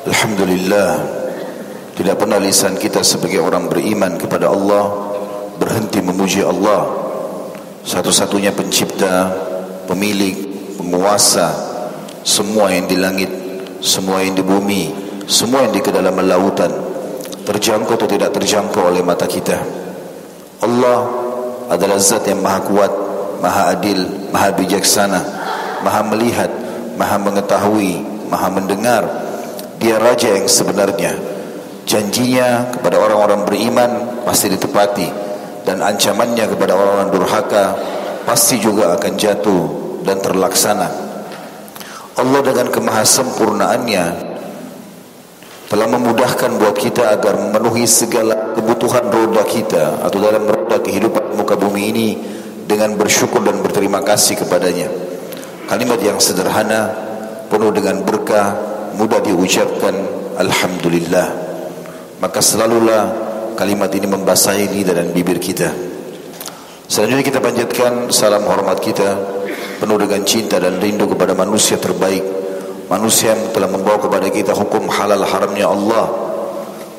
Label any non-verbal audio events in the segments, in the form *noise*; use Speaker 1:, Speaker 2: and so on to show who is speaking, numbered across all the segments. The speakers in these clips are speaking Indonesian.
Speaker 1: Alhamdulillah Tidak pernah lisan kita sebagai orang beriman kepada Allah Berhenti memuji Allah. Satu-satunya pencipta Pemilik Penguasa Semua yang di langit Semua yang di bumi Semua yang di kedalaman lautan Terjangkau atau tidak terjangkau oleh mata kita. Allah adalah zat yang maha kuat Maha adil Maha bijaksana Maha melihat Maha mengetahui Maha mendengar dia raja yang sebenarnya. Janjinya kepada orang-orang beriman pasti ditepati dan ancamannya kepada orang-orang durhaka pasti juga akan jatuh dan terlaksana. Allah dengan kemahasempurnaannya telah memudahkan buat kita agar memenuhi segala kebutuhan roda kita atau dalam roda kehidupan muka bumi ini dengan bersyukur dan berterima kasih kepadanya. Kalimat yang sederhana penuh dengan berkah mudah diucapkan Alhamdulillah. Maka selalulah kalimat ini membasahi lidah dan bibir kita. Selanjutnya kita panjatkan salam hormat kita penuh dengan cinta dan rindu kepada manusia terbaik. Manusia yang telah membawa kepada kita hukum halal haramnya Allah.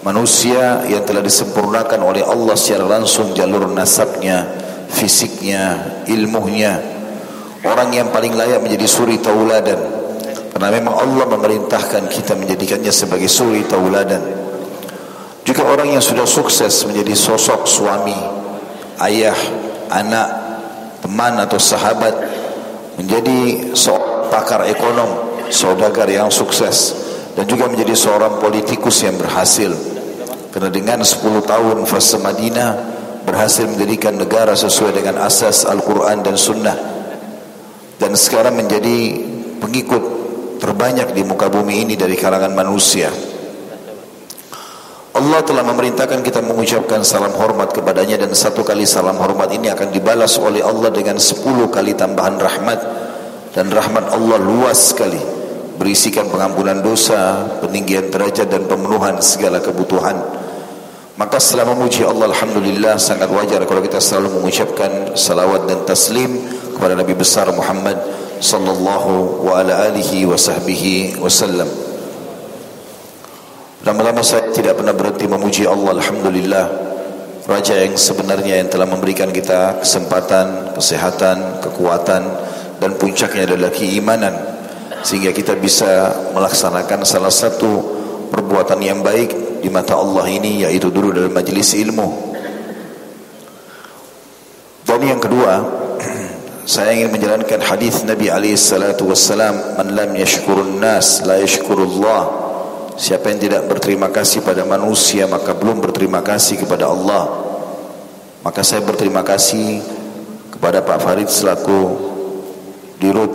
Speaker 1: Manusia yang telah disempurnakan oleh Allah secara langsung jalur nasabnya fisiknya ilmunya. Orang yang paling layak menjadi suri tauladan Karena memang Allah memerintahkan kita menjadikannya sebagai suri tauladan. Juga orang yang sudah sukses menjadi sosok suami, ayah, anak, teman atau sahabat menjadi pakar ekonom, saudagar yang sukses dan juga menjadi seorang politikus yang berhasil. Karena dengan 10 tahun fase Madinah berhasil mendirikan negara sesuai dengan asas Al-Quran dan Sunnah dan sekarang menjadi pengikut terbanyak di muka bumi ini dari kalangan manusia. Allah telah memerintahkan kita mengucapkan salam hormat kepadanya dan satu kali salam hormat ini akan dibalas oleh Allah dengan sepuluh kali tambahan rahmat dan rahmat Allah luas sekali berisikan pengampunan dosa, peninggian derajat dan pemenuhan segala kebutuhan. Maka setelah memuji Allah Alhamdulillah sangat wajar kalau kita selalu mengucapkan salawat dan taslim kepada Nabi besar Muhammad wa ala alihi wa sahbihi wasallam Lama-lama saya tidak pernah berhenti memuji Allah Alhamdulillah. Raja yang sebenarnya yang telah memberikan kita kesempatan, kesehatan, kekuatan Dan puncaknya adalah keimanan. Sehingga kita bisa melaksanakan salah satu perbuatan yang baik di mata Allah ini Yaitu dulu dalam majlis ilmu. Dan yang kedua saya ingin menjalankan hadis Nabi alaihi salatu wassalam man lam yashkurun nas la yashkurullah. Siapa yang tidak berterima kasih pada manusia maka belum berterima kasih kepada Allah. Maka saya berterima kasih kepada Pak Farid selaku dirut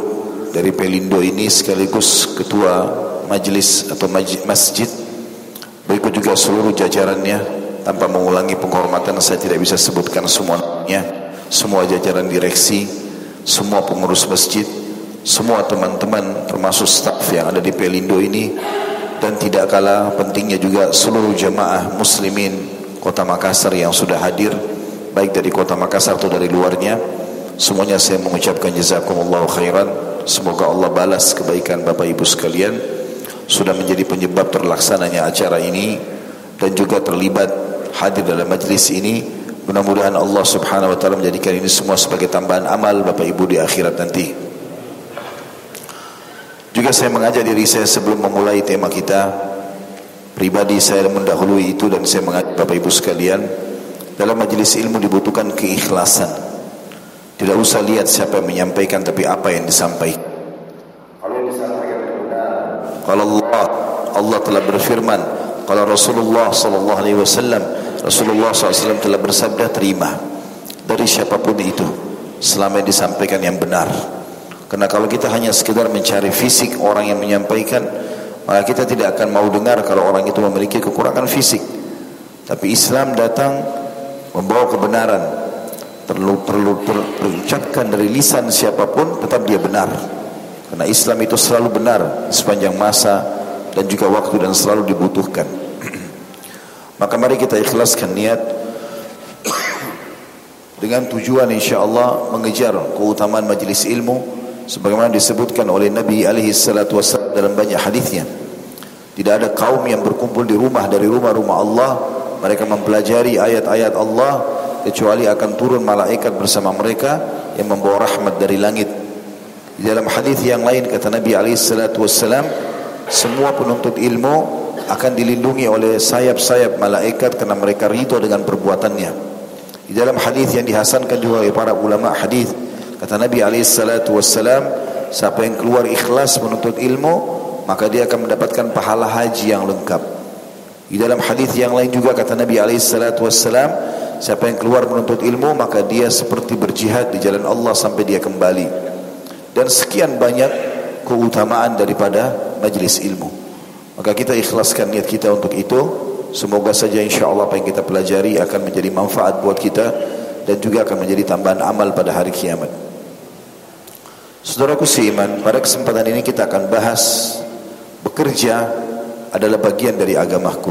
Speaker 1: dari Pelindo ini sekaligus ketua majlis atau masjid. Berikut juga seluruh jajarannya. Tanpa mengulangi penghormatan saya tidak bisa sebutkan semuanya. Semua jajaran direksi semua pengurus masjid, semua teman-teman termasuk staf yang ada di Pelindo ini dan tidak kalah pentingnya juga seluruh jemaah muslimin kota Makassar yang sudah hadir baik dari kota Makassar atau dari luarnya. Semuanya saya mengucapkan jazakumullah khairan. Semoga Allah balas kebaikan Bapak Ibu sekalian. Sudah menjadi penyebab terlaksananya acara ini dan juga terlibat hadir dalam majlis ini Mudah-mudahan Allah subhanahu wa ta'ala menjadikan ini semua sebagai tambahan amal Bapak Ibu di akhirat nanti. Juga saya mengajak diri saya sebelum memulai tema kita Pribadi saya mendahului itu dan saya mengajak Bapak Ibu sekalian Dalam majlis ilmu dibutuhkan keikhlasan. Tidak usah lihat siapa yang menyampaikan tapi apa yang disampaikan. Kalau disampaikan Kalau Allah Allah telah berfirman Kalau Rasulullah sallallahu alaihi wasallam Rasulullah SAW telah bersabda terima dari siapa pun itu selama yang disampaikan yang benar. Karena kalau kita hanya sekedar mencari fisik orang yang menyampaikan, maka kita tidak akan mau dengar kalau orang itu memiliki kekurangan fisik. Tapi Islam datang membawa kebenaran. Perlu perlu terucapkan dari lisan siapa pun tetap dia benar. Karena Islam itu selalu benar sepanjang masa dan juga waktu dan selalu dibutuhkan. Maka mari kita ikhlaskan niat dengan tujuan insyaAllah mengejar keutamaan majlis ilmu sebagaimana disebutkan oleh Nabi alaihi salatu wasallam dalam banyak hadisnya. Tidak ada kaum yang berkumpul di rumah dari rumah-rumah Allah mereka mempelajari ayat-ayat Allah kecuali akan turun malaikat bersama mereka yang membawa rahmat dari langit. Di dalam hadis yang lain kata Nabi alaihi salatu wassalam semua penuntut ilmu akan dilindungi oleh sayap-sayap malaikat karena mereka ridho dengan perbuatannya. Di dalam hadis yang dihasankan juga oleh para ulama hadis kata Nabi alaihi wassalam siapa yang keluar ikhlas menuntut ilmu maka dia akan mendapatkan pahala haji yang lengkap. Di dalam hadis yang lain juga kata Nabi alaihi wassalam, siapa yang keluar menuntut ilmu maka dia seperti berjihad di jalan Allah sampai dia kembali. Dan sekian banyak keutamaan daripada majlis ilmu. Maka kita ikhlaskan niat kita untuk itu. Semoga saja insya Allah apa yang kita pelajari akan menjadi manfaat buat kita dan juga akan menjadi tambahan amal pada hari kiamat. Saudaraku seiman, pada kesempatan ini kita akan bahas bekerja adalah bagian dari agamaku.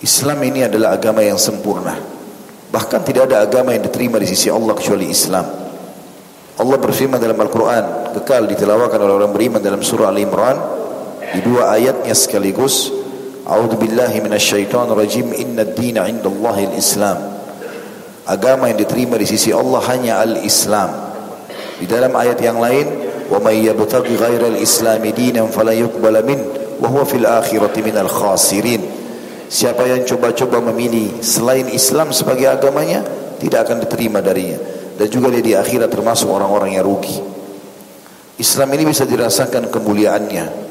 Speaker 1: Islam ini adalah agama yang sempurna. Bahkan tidak ada agama yang diterima di sisi Allah kecuali Islam. Allah berfirman dalam Al-Quran, kekal ditelawakan oleh orang beriman dalam surah Al-Imran, di dua ayatnya sekaligus A'udzu billahi minasyaitonir rajim Inna dina 'indallahi al-Islam. Agama yang diterima di sisi Allah hanya al-Islam. Di dalam ayat yang lain wa may yabtaghi ghairal islami dinan fala yuqbala min wa huwa fil akhirati minal khasirin. Siapa yang coba-coba memilih selain Islam sebagai agamanya tidak akan diterima darinya. Dan juga dia di akhirat termasuk orang-orang yang rugi. Islam ini bisa dirasakan kemuliaannya.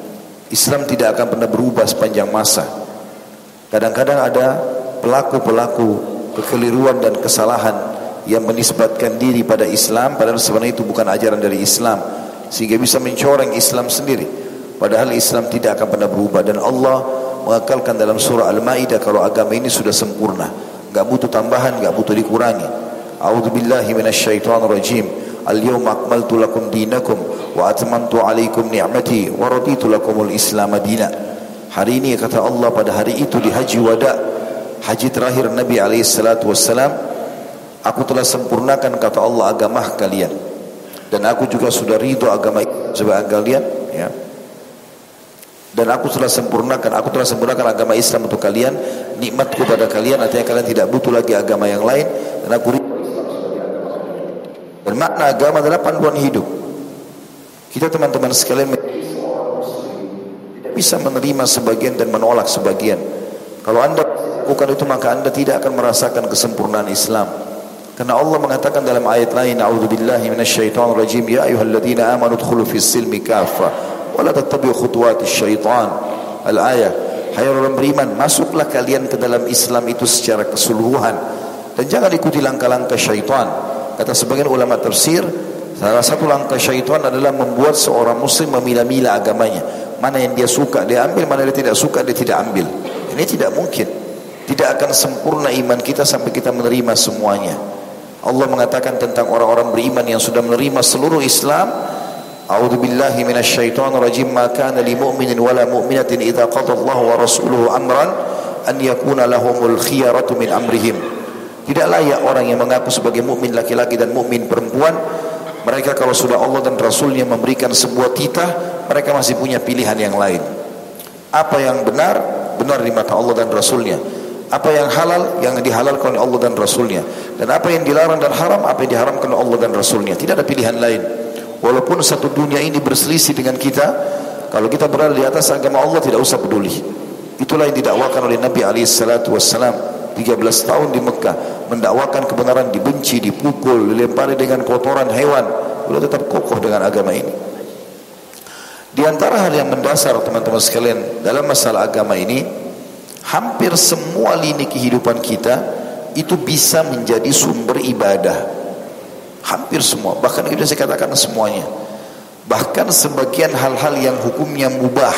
Speaker 1: Islam tidak akan pernah berubah sepanjang masa. Kadang-kadang ada pelaku-pelaku kekeliruan dan kesalahan yang menisbatkan diri pada Islam padahal sebenarnya itu bukan ajaran dari Islam sehingga bisa mencoreng Islam sendiri. Padahal Islam tidak akan pernah berubah. Dan Allah mengakalkan dalam surah Al-Maidah kalau agama ini sudah sempurna enggak butuh tambahan enggak butuh dikurangi. A'udzu billahi minasyaitonir rajim Al-yawma akmaltu lakum dinakum wa atmamtu alaikum ni'mati wa raditu Islam madina Hari ini kata Allah pada hari itu di haji wada haji terakhir Nabi alaihi salatu aku telah sempurnakan kata Allah agama kalian. Dan aku juga sudah ridho agama sebagai kalian ya. Dan aku telah sempurnakan aku telah sempurnakan agama Islam untuk kalian nikmatku pada kalian artinya kalian tidak butuh lagi agama yang lain dan aku ridho dan makna agama adalah panduan hidup kita teman-teman sekalian tidak bisa menerima sebagian dan menolak sebagian kalau anda bukan itu maka anda tidak akan merasakan kesempurnaan Islam Karena Allah mengatakan dalam ayat lain, "A'udzubillahi minasyaitonir rajim, ya ayyuhalladzina amanu dkhulu fis silmi kaffa wa la tattabi'u syaitan." Al-ayah, hai orang beriman, masuklah kalian ke dalam Islam itu secara keseluruhan dan jangan ikuti langkah-langkah syaitan. Kata sebagian ulama tafsir, salah satu langkah syaitan adalah membuat seorang muslim memilah-milah agamanya. Mana yang dia suka dia ambil, mana yang dia tidak suka dia tidak ambil. Ini tidak mungkin. Tidak akan sempurna iman kita sampai kita menerima semuanya. Allah mengatakan tentang orang-orang beriman yang sudah menerima seluruh Islam A'udzu billahi minasyaitonir rajim ma kana lil mu'minin wala mu'minatin idza qada Allah wa rasuluhu amran an yakuna lahumul khiyaratu min amrihim Tidak layak orang yang mengaku sebagai mukmin laki-laki dan mukmin perempuan. Mereka kalau sudah Allah dan Rasulnya memberikan sebuah titah mereka masih punya pilihan yang lain. Apa yang benar benar di mata Allah dan Rasulnya. Apa yang halal yang dihalalkan oleh Allah dan Rasulnya. Dan apa yang dilarang dan haram apa yang diharamkan oleh Allah dan Rasulnya. Tidak ada pilihan lain. Walaupun satu dunia ini berselisih dengan kita kalau kita berada di atas agama Allah tidak usah peduli. Itulah yang didakwakan oleh Nabi alaihi salatu wassalam 13 tahun di Mekah mendakwakan kebenaran dibenci dipukul dilempari dengan kotoran hewan. Beliau tetap kokoh dengan agama ini. Di antara hal yang mendasar teman-teman sekalian dalam masalah agama ini hampir semua lini kehidupan kita itu bisa menjadi sumber ibadah. Hampir semua. Bahkan itu saya katakan semuanya. Bahkan sebagian hal-hal yang hukumnya mubah.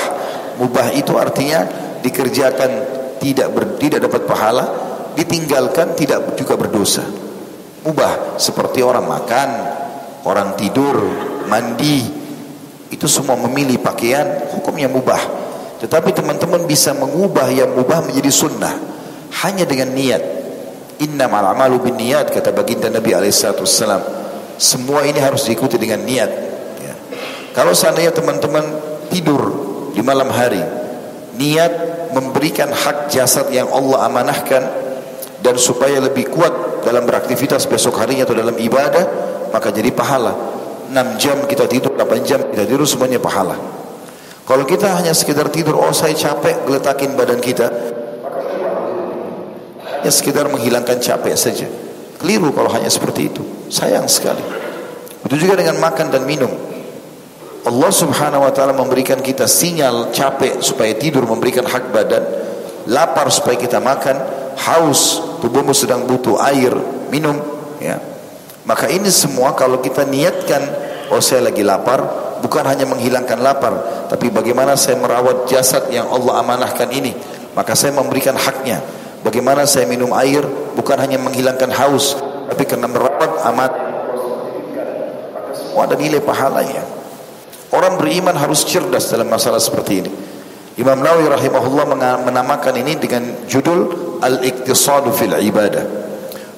Speaker 1: Mubah itu artinya dikerjakan tidak ber, tidak dapat pahala ditinggalkan tidak juga berdosa mubah seperti orang makan orang tidur mandi itu semua memilih pakaian hukumnya mubah tetapi teman-teman bisa mengubah yang mubah menjadi sunnah hanya dengan niat. Innamal a'malu bin niat kata baginda Nabi alaihissalam. Semua ini harus diikuti dengan niat. Ya. Kalau seandainya teman-teman tidur di malam hari, niat memberikan hak jasad yang Allah amanahkan dan supaya lebih kuat dalam beraktivitas besok harinya atau dalam ibadah maka jadi pahala. 6 jam kita tidur 8 jam kita tidur semuanya pahala. Kalau kita hanya sekedar tidur oh saya capek geletakin badan kita ya sekedar menghilangkan capek saja. Keliru kalau hanya seperti itu. Sayang sekali. Itu juga dengan makan dan minum. Allah subhanahu wa ta'ala memberikan kita sinyal capek supaya tidur memberikan hak badan lapar supaya kita makan haus tubuhmu sedang butuh air minum ya. Maka ini semua kalau kita niatkan oh saya lagi lapar bukan hanya menghilangkan lapar tapi bagaimana saya merawat jasad yang Allah amanahkan ini maka saya memberikan haknya. Bagaimana saya minum air bukan hanya menghilangkan haus tapi karena merawat amat semua ada nilai pahalanya. Orang beriman harus cerdas dalam masalah seperti ini. Imam Nawawi rahimahullah menamakan ini dengan judul Al-Iqtisadu fil Ibadah.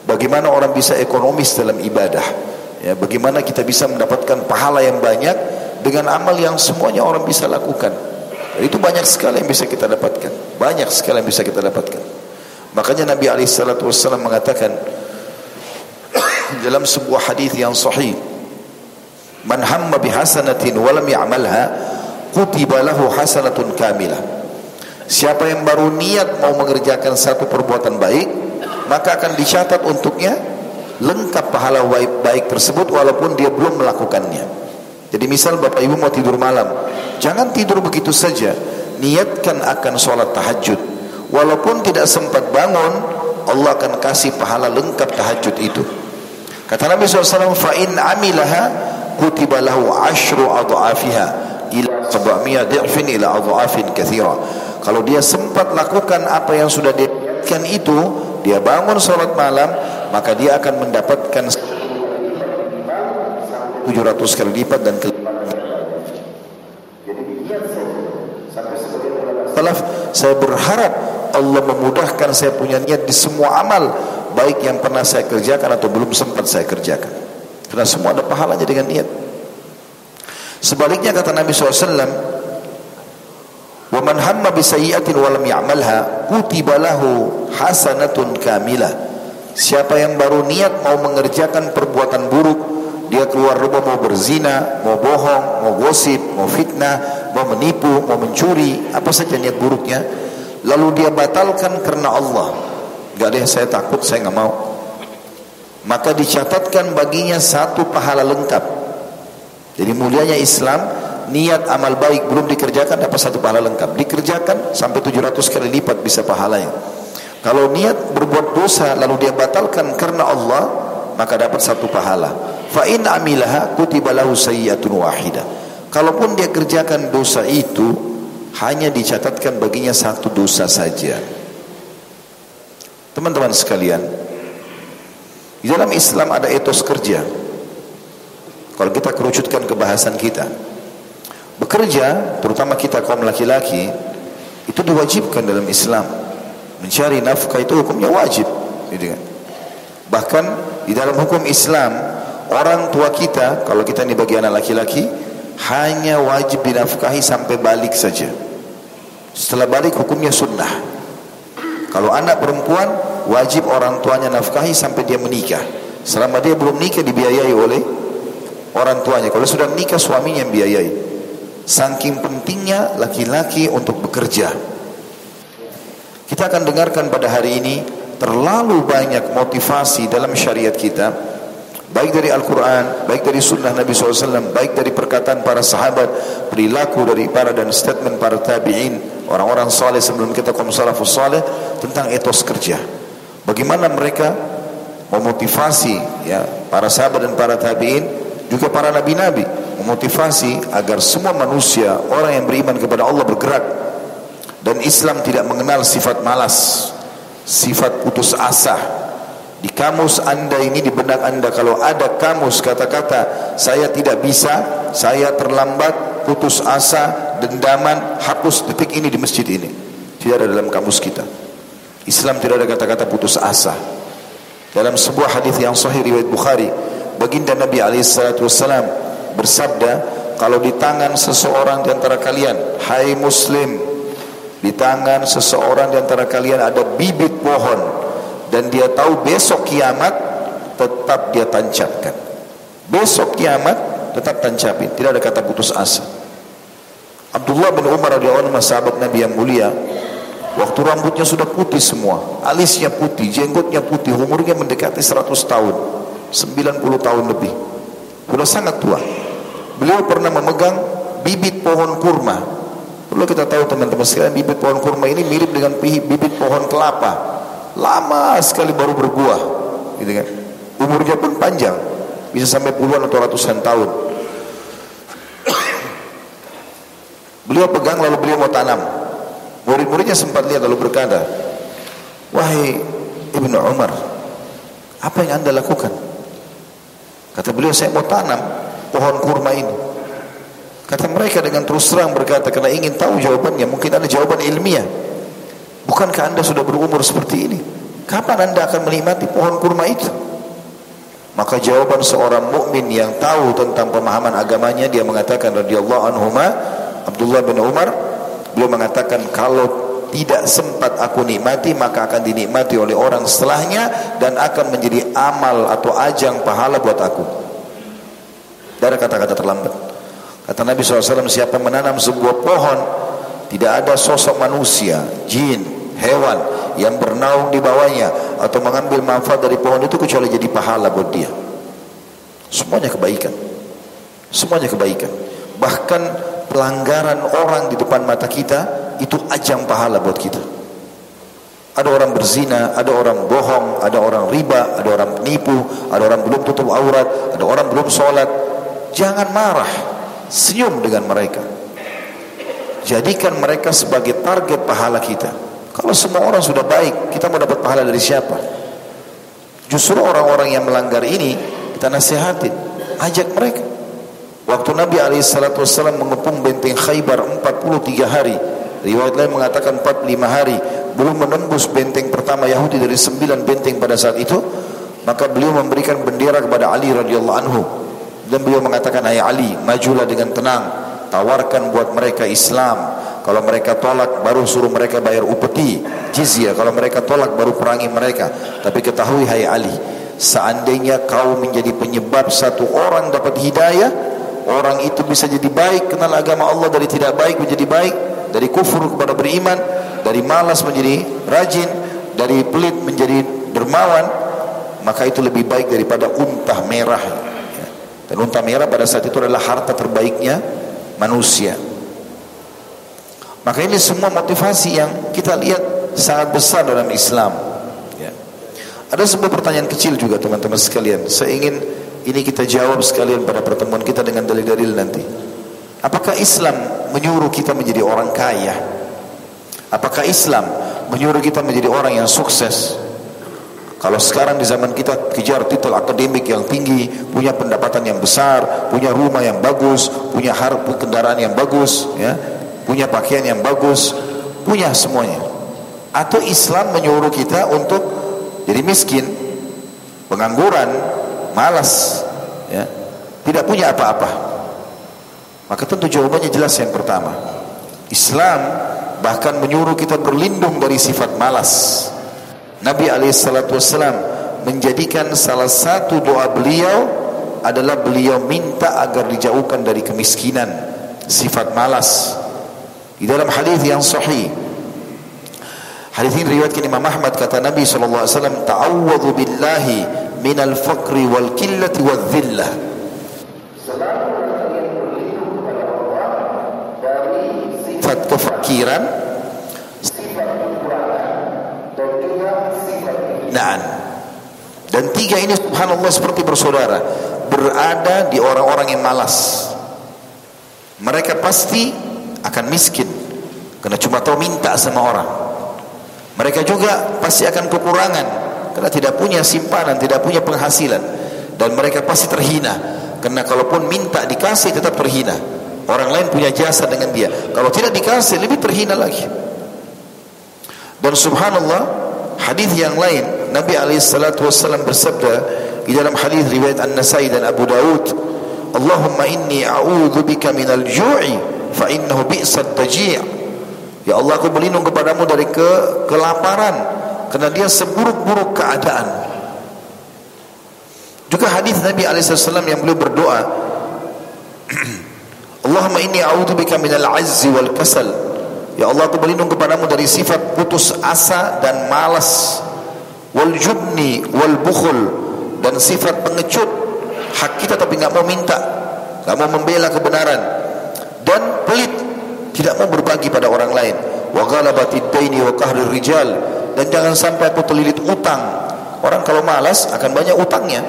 Speaker 1: Bagaimana orang bisa ekonomis dalam ibadah. Ya, bagaimana kita bisa mendapatkan pahala yang banyak dengan amal yang semuanya orang bisa lakukan. itu banyak sekali yang bisa kita dapatkan. Banyak sekali yang bisa kita dapatkan. Makanya Nabi SAW mengatakan *coughs* dalam sebuah hadis yang sahih Man hamma bihasanatin walam ya'malha kutiba lahu hasanatun kamilah. Siapa yang baru niat mau mengerjakan satu perbuatan baik, maka akan dicatat untuknya lengkap pahala baik, baik tersebut walaupun dia belum melakukannya. Jadi misal Bapak Ibu mau tidur malam, jangan tidur begitu saja. Niatkan akan sholat tahajud. Walaupun tidak sempat bangun, Allah akan kasih pahala lengkap tahajud itu. Kata Nabi SAW, فَإِنْ عَمِلَهَا kutiba lahu ashru adhafiha ila sab'amiyah dhi'fin ila adhafin kathira kalau dia sempat lakukan apa yang sudah dilakukan itu dia bangun salat malam maka dia akan mendapatkan 700 kali lipat dan salaf saya berharap Allah memudahkan saya punya niat di semua amal baik yang pernah saya kerjakan atau belum sempat saya kerjakan karena semua ada pahalanya dengan niat. Sebaliknya kata Nabi SAW, "Waman hamma bisayyi'atin wa ya'malha, kutibalahu hasanatun kamila. Siapa yang baru niat mau mengerjakan perbuatan buruk, dia keluar rumah mau berzina, mau bohong, mau gosip, mau fitnah, mau menipu, mau mencuri, apa saja niat buruknya, lalu dia batalkan karena Allah. Gak deh, saya takut, saya nggak mau. Maka dicatatkan baginya satu pahala lengkap jadi mulianya Islam, niat amal baik belum dikerjakan dapat satu pahala lengkap. Dikerjakan sampai 700 kali lipat bisa pahalanya. Kalau niat berbuat dosa lalu dia batalkan karena Allah, maka dapat satu pahala. Fa in amilaha kutiba lahu sayyi'atun wahidah. Kalaupun dia kerjakan dosa itu, hanya dicatatkan baginya satu dosa saja. Teman-teman sekalian, di dalam Islam ada etos kerja. Kalau kita kerucutkan ke bahasan kita, bekerja, terutama kita kaum laki-laki, itu diwajibkan dalam Islam. Mencari nafkah itu hukumnya wajib. Gitu kan? Bahkan di dalam hukum Islam, orang tua kita, kalau kita ini bagi anak laki-laki, hanya wajib dinafkahi sampai balik saja. Setelah balik hukumnya sunnah. Kalau anak perempuan wajib orang tuanya nafkahi sampai dia menikah. Selama dia belum nikah dibiayai oleh orang tuanya. Kalau sudah nikah suaminya yang biayai. Saking pentingnya laki-laki untuk bekerja. Kita akan dengarkan pada hari ini terlalu banyak motivasi dalam syariat kita baik dari Al-Quran, baik dari sunnah Nabi SAW, baik dari perkataan para sahabat, perilaku dari para dan statement para tabi'in, orang-orang saleh sebelum kita kaum salafus tentang etos kerja. Bagaimana mereka memotivasi ya para sahabat dan para tabi'in juga para nabi-nabi memotivasi agar semua manusia orang yang beriman kepada Allah bergerak dan Islam tidak mengenal sifat malas, sifat putus asa, di kamus anda ini, di benak anda, kalau ada kamus kata-kata, saya tidak bisa, saya terlambat, putus asa, dendaman, hapus detik ini di masjid ini. Tidak ada dalam kamus kita. Islam tidak ada kata-kata putus asa. Dalam sebuah hadis yang sahih riwayat Bukhari, baginda Nabi SAW bersabda, kalau di tangan seseorang di antara kalian, hai muslim, di tangan seseorang di antara kalian ada bibit pohon dan dia tahu besok kiamat tetap dia tancapkan. Besok kiamat tetap tancapin. Tidak ada kata putus asa. Abdullah bin Umar radhiyallahu anhu sahabat Nabi yang mulia waktu rambutnya sudah putih semua alisnya putih jenggotnya putih umurnya mendekati 100 tahun 90 tahun lebih. Sudah sangat tua. Beliau pernah memegang bibit pohon kurma. Perlu kita tahu teman-teman sekalian bibit pohon kurma ini mirip dengan bibit pohon kelapa. Lama sekali baru berbuah gitu kan? Umurnya pun panjang bisa sampai puluhan atau ratusan tahun. Beliau pegang lalu beliau mau tanam. Murid-muridnya sempat lihat lalu berkata wahai Ibnu Umar apa yang anda lakukan kata beliau saya mau tanam pohon kurma ini. Kata mereka dengan terus terang berkata karena ingin tahu jawabannya mungkin ada jawaban ilmiah. Bukankah anda sudah berumur seperti ini? Kapan anda akan menikmati pohon kurma itu? Maka jawaban seorang mukmin yang tahu tentang pemahaman agamanya dia mengatakan radhiyallahu anhuma Abdullah bin Umar beliau mengatakan kalau tidak sempat aku nikmati maka akan dinikmati oleh orang setelahnya dan akan menjadi amal atau ajang pahala buat aku. Dari kata-kata terlambat. Kata Nabi SAW siapa menanam sebuah pohon tidak ada sosok manusia, jin, hewan yang bernaung di bawahnya atau mengambil manfaat dari pohon itu kecuali jadi pahala buat dia. Semuanya kebaikan. Semuanya kebaikan. Bahkan pelanggaran orang di depan mata kita itu ajang pahala buat kita. Ada orang berzina, ada orang bohong, ada orang riba, ada orang penipu, ada orang belum tutup aurat, ada orang belum sholat. Jangan marah, senyum dengan mereka. Jadikan mereka sebagai target pahala kita. Kalau semua orang sudah baik, kita mau dapat pahala dari siapa? Justru orang-orang yang melanggar ini kita nasihatin, ajak mereka. Waktu Nabi SAW mengepung benteng Khaybar 43 hari, riwayat lain mengatakan 45 hari, belum menembus benteng pertama Yahudi dari 9 benteng pada saat itu, maka beliau memberikan bendera kepada Ali radhiyallahu anhu dan beliau mengatakan, "Hai Ali, majulah dengan tenang, tawarkan buat mereka Islam." Kalau mereka tolak baru suruh mereka bayar upeti jizya. Kalau mereka tolak baru perangi mereka. Tapi ketahui hai Ali, seandainya kau menjadi penyebab satu orang dapat hidayah, orang itu bisa jadi baik, kenal agama Allah dari tidak baik menjadi baik, dari kufur kepada beriman, dari malas menjadi rajin, dari pelit menjadi dermawan, maka itu lebih baik daripada unta merah. Dan unta merah pada saat itu adalah harta terbaiknya manusia. Maka ini semua motivasi yang kita lihat sangat besar dalam Islam. Ya. Ada sebuah pertanyaan kecil juga teman-teman sekalian. Saya ingin ini kita jawab sekalian pada pertemuan kita dengan dalil-dalil nanti. Apakah Islam menyuruh kita menjadi orang kaya? Apakah Islam menyuruh kita menjadi orang yang sukses? Kalau sekarang di zaman kita kejar titel akademik yang tinggi, punya pendapatan yang besar, punya rumah yang bagus, punya harta kendaraan yang bagus, ya, punya pakaian yang bagus, punya semuanya. Atau Islam menyuruh kita untuk jadi miskin, pengangguran, malas, ya, tidak punya apa-apa. Maka tentu jawabannya jelas yang pertama. Islam bahkan menyuruh kita berlindung dari sifat malas. Nabi alaihissalatu wassalam menjadikan salah satu doa beliau adalah beliau minta agar dijauhkan dari kemiskinan, sifat malas. Di dalam hadis yang sahih Hadis ini riwayatkan Imam Ahmad kata Nabi sallallahu alaihi wasallam ta'awwadhu billahi minal faqri wal qillati wal dhillah. sifat kefakiran dan dan tiga ini subhanallah seperti bersaudara berada di orang-orang yang malas. Mereka pasti akan miskin karena cuma tahu minta sama orang. Mereka juga pasti akan kekurangan karena tidak punya simpanan, tidak punya penghasilan dan mereka pasti terhina karena kalaupun minta dikasih tetap terhina. Orang lain punya jasa dengan dia. Kalau tidak dikasih lebih terhina lagi. Dan subhanallah hadis yang lain Nabi alaihi wasallam bersabda di dalam hadis riwayat An-Nasai dan Abu Daud, "Allahumma inni a'udzubika minal ju'i fa innahu bi'sat taji' Ya Allah aku berlindung kepadamu dari ke kelaparan karena dia seburuk-buruk keadaan. Juga hadis Nabi alaihissalam yang beliau berdoa, *clears throat* Allahumma inni a'udzubika minal azzi wal kasal. Ya Allah aku berlindung kepadamu dari sifat putus asa dan malas. Wal jubni wal bukhul dan sifat pengecut. Hak kita tapi enggak mau minta, enggak mau membela kebenaran. Dan pelit tidak mau berbagi pada orang lain. Wa ghalabatid daini wa qahrir rijal dan jangan sampai aku terlilit utang orang kalau malas akan banyak utangnya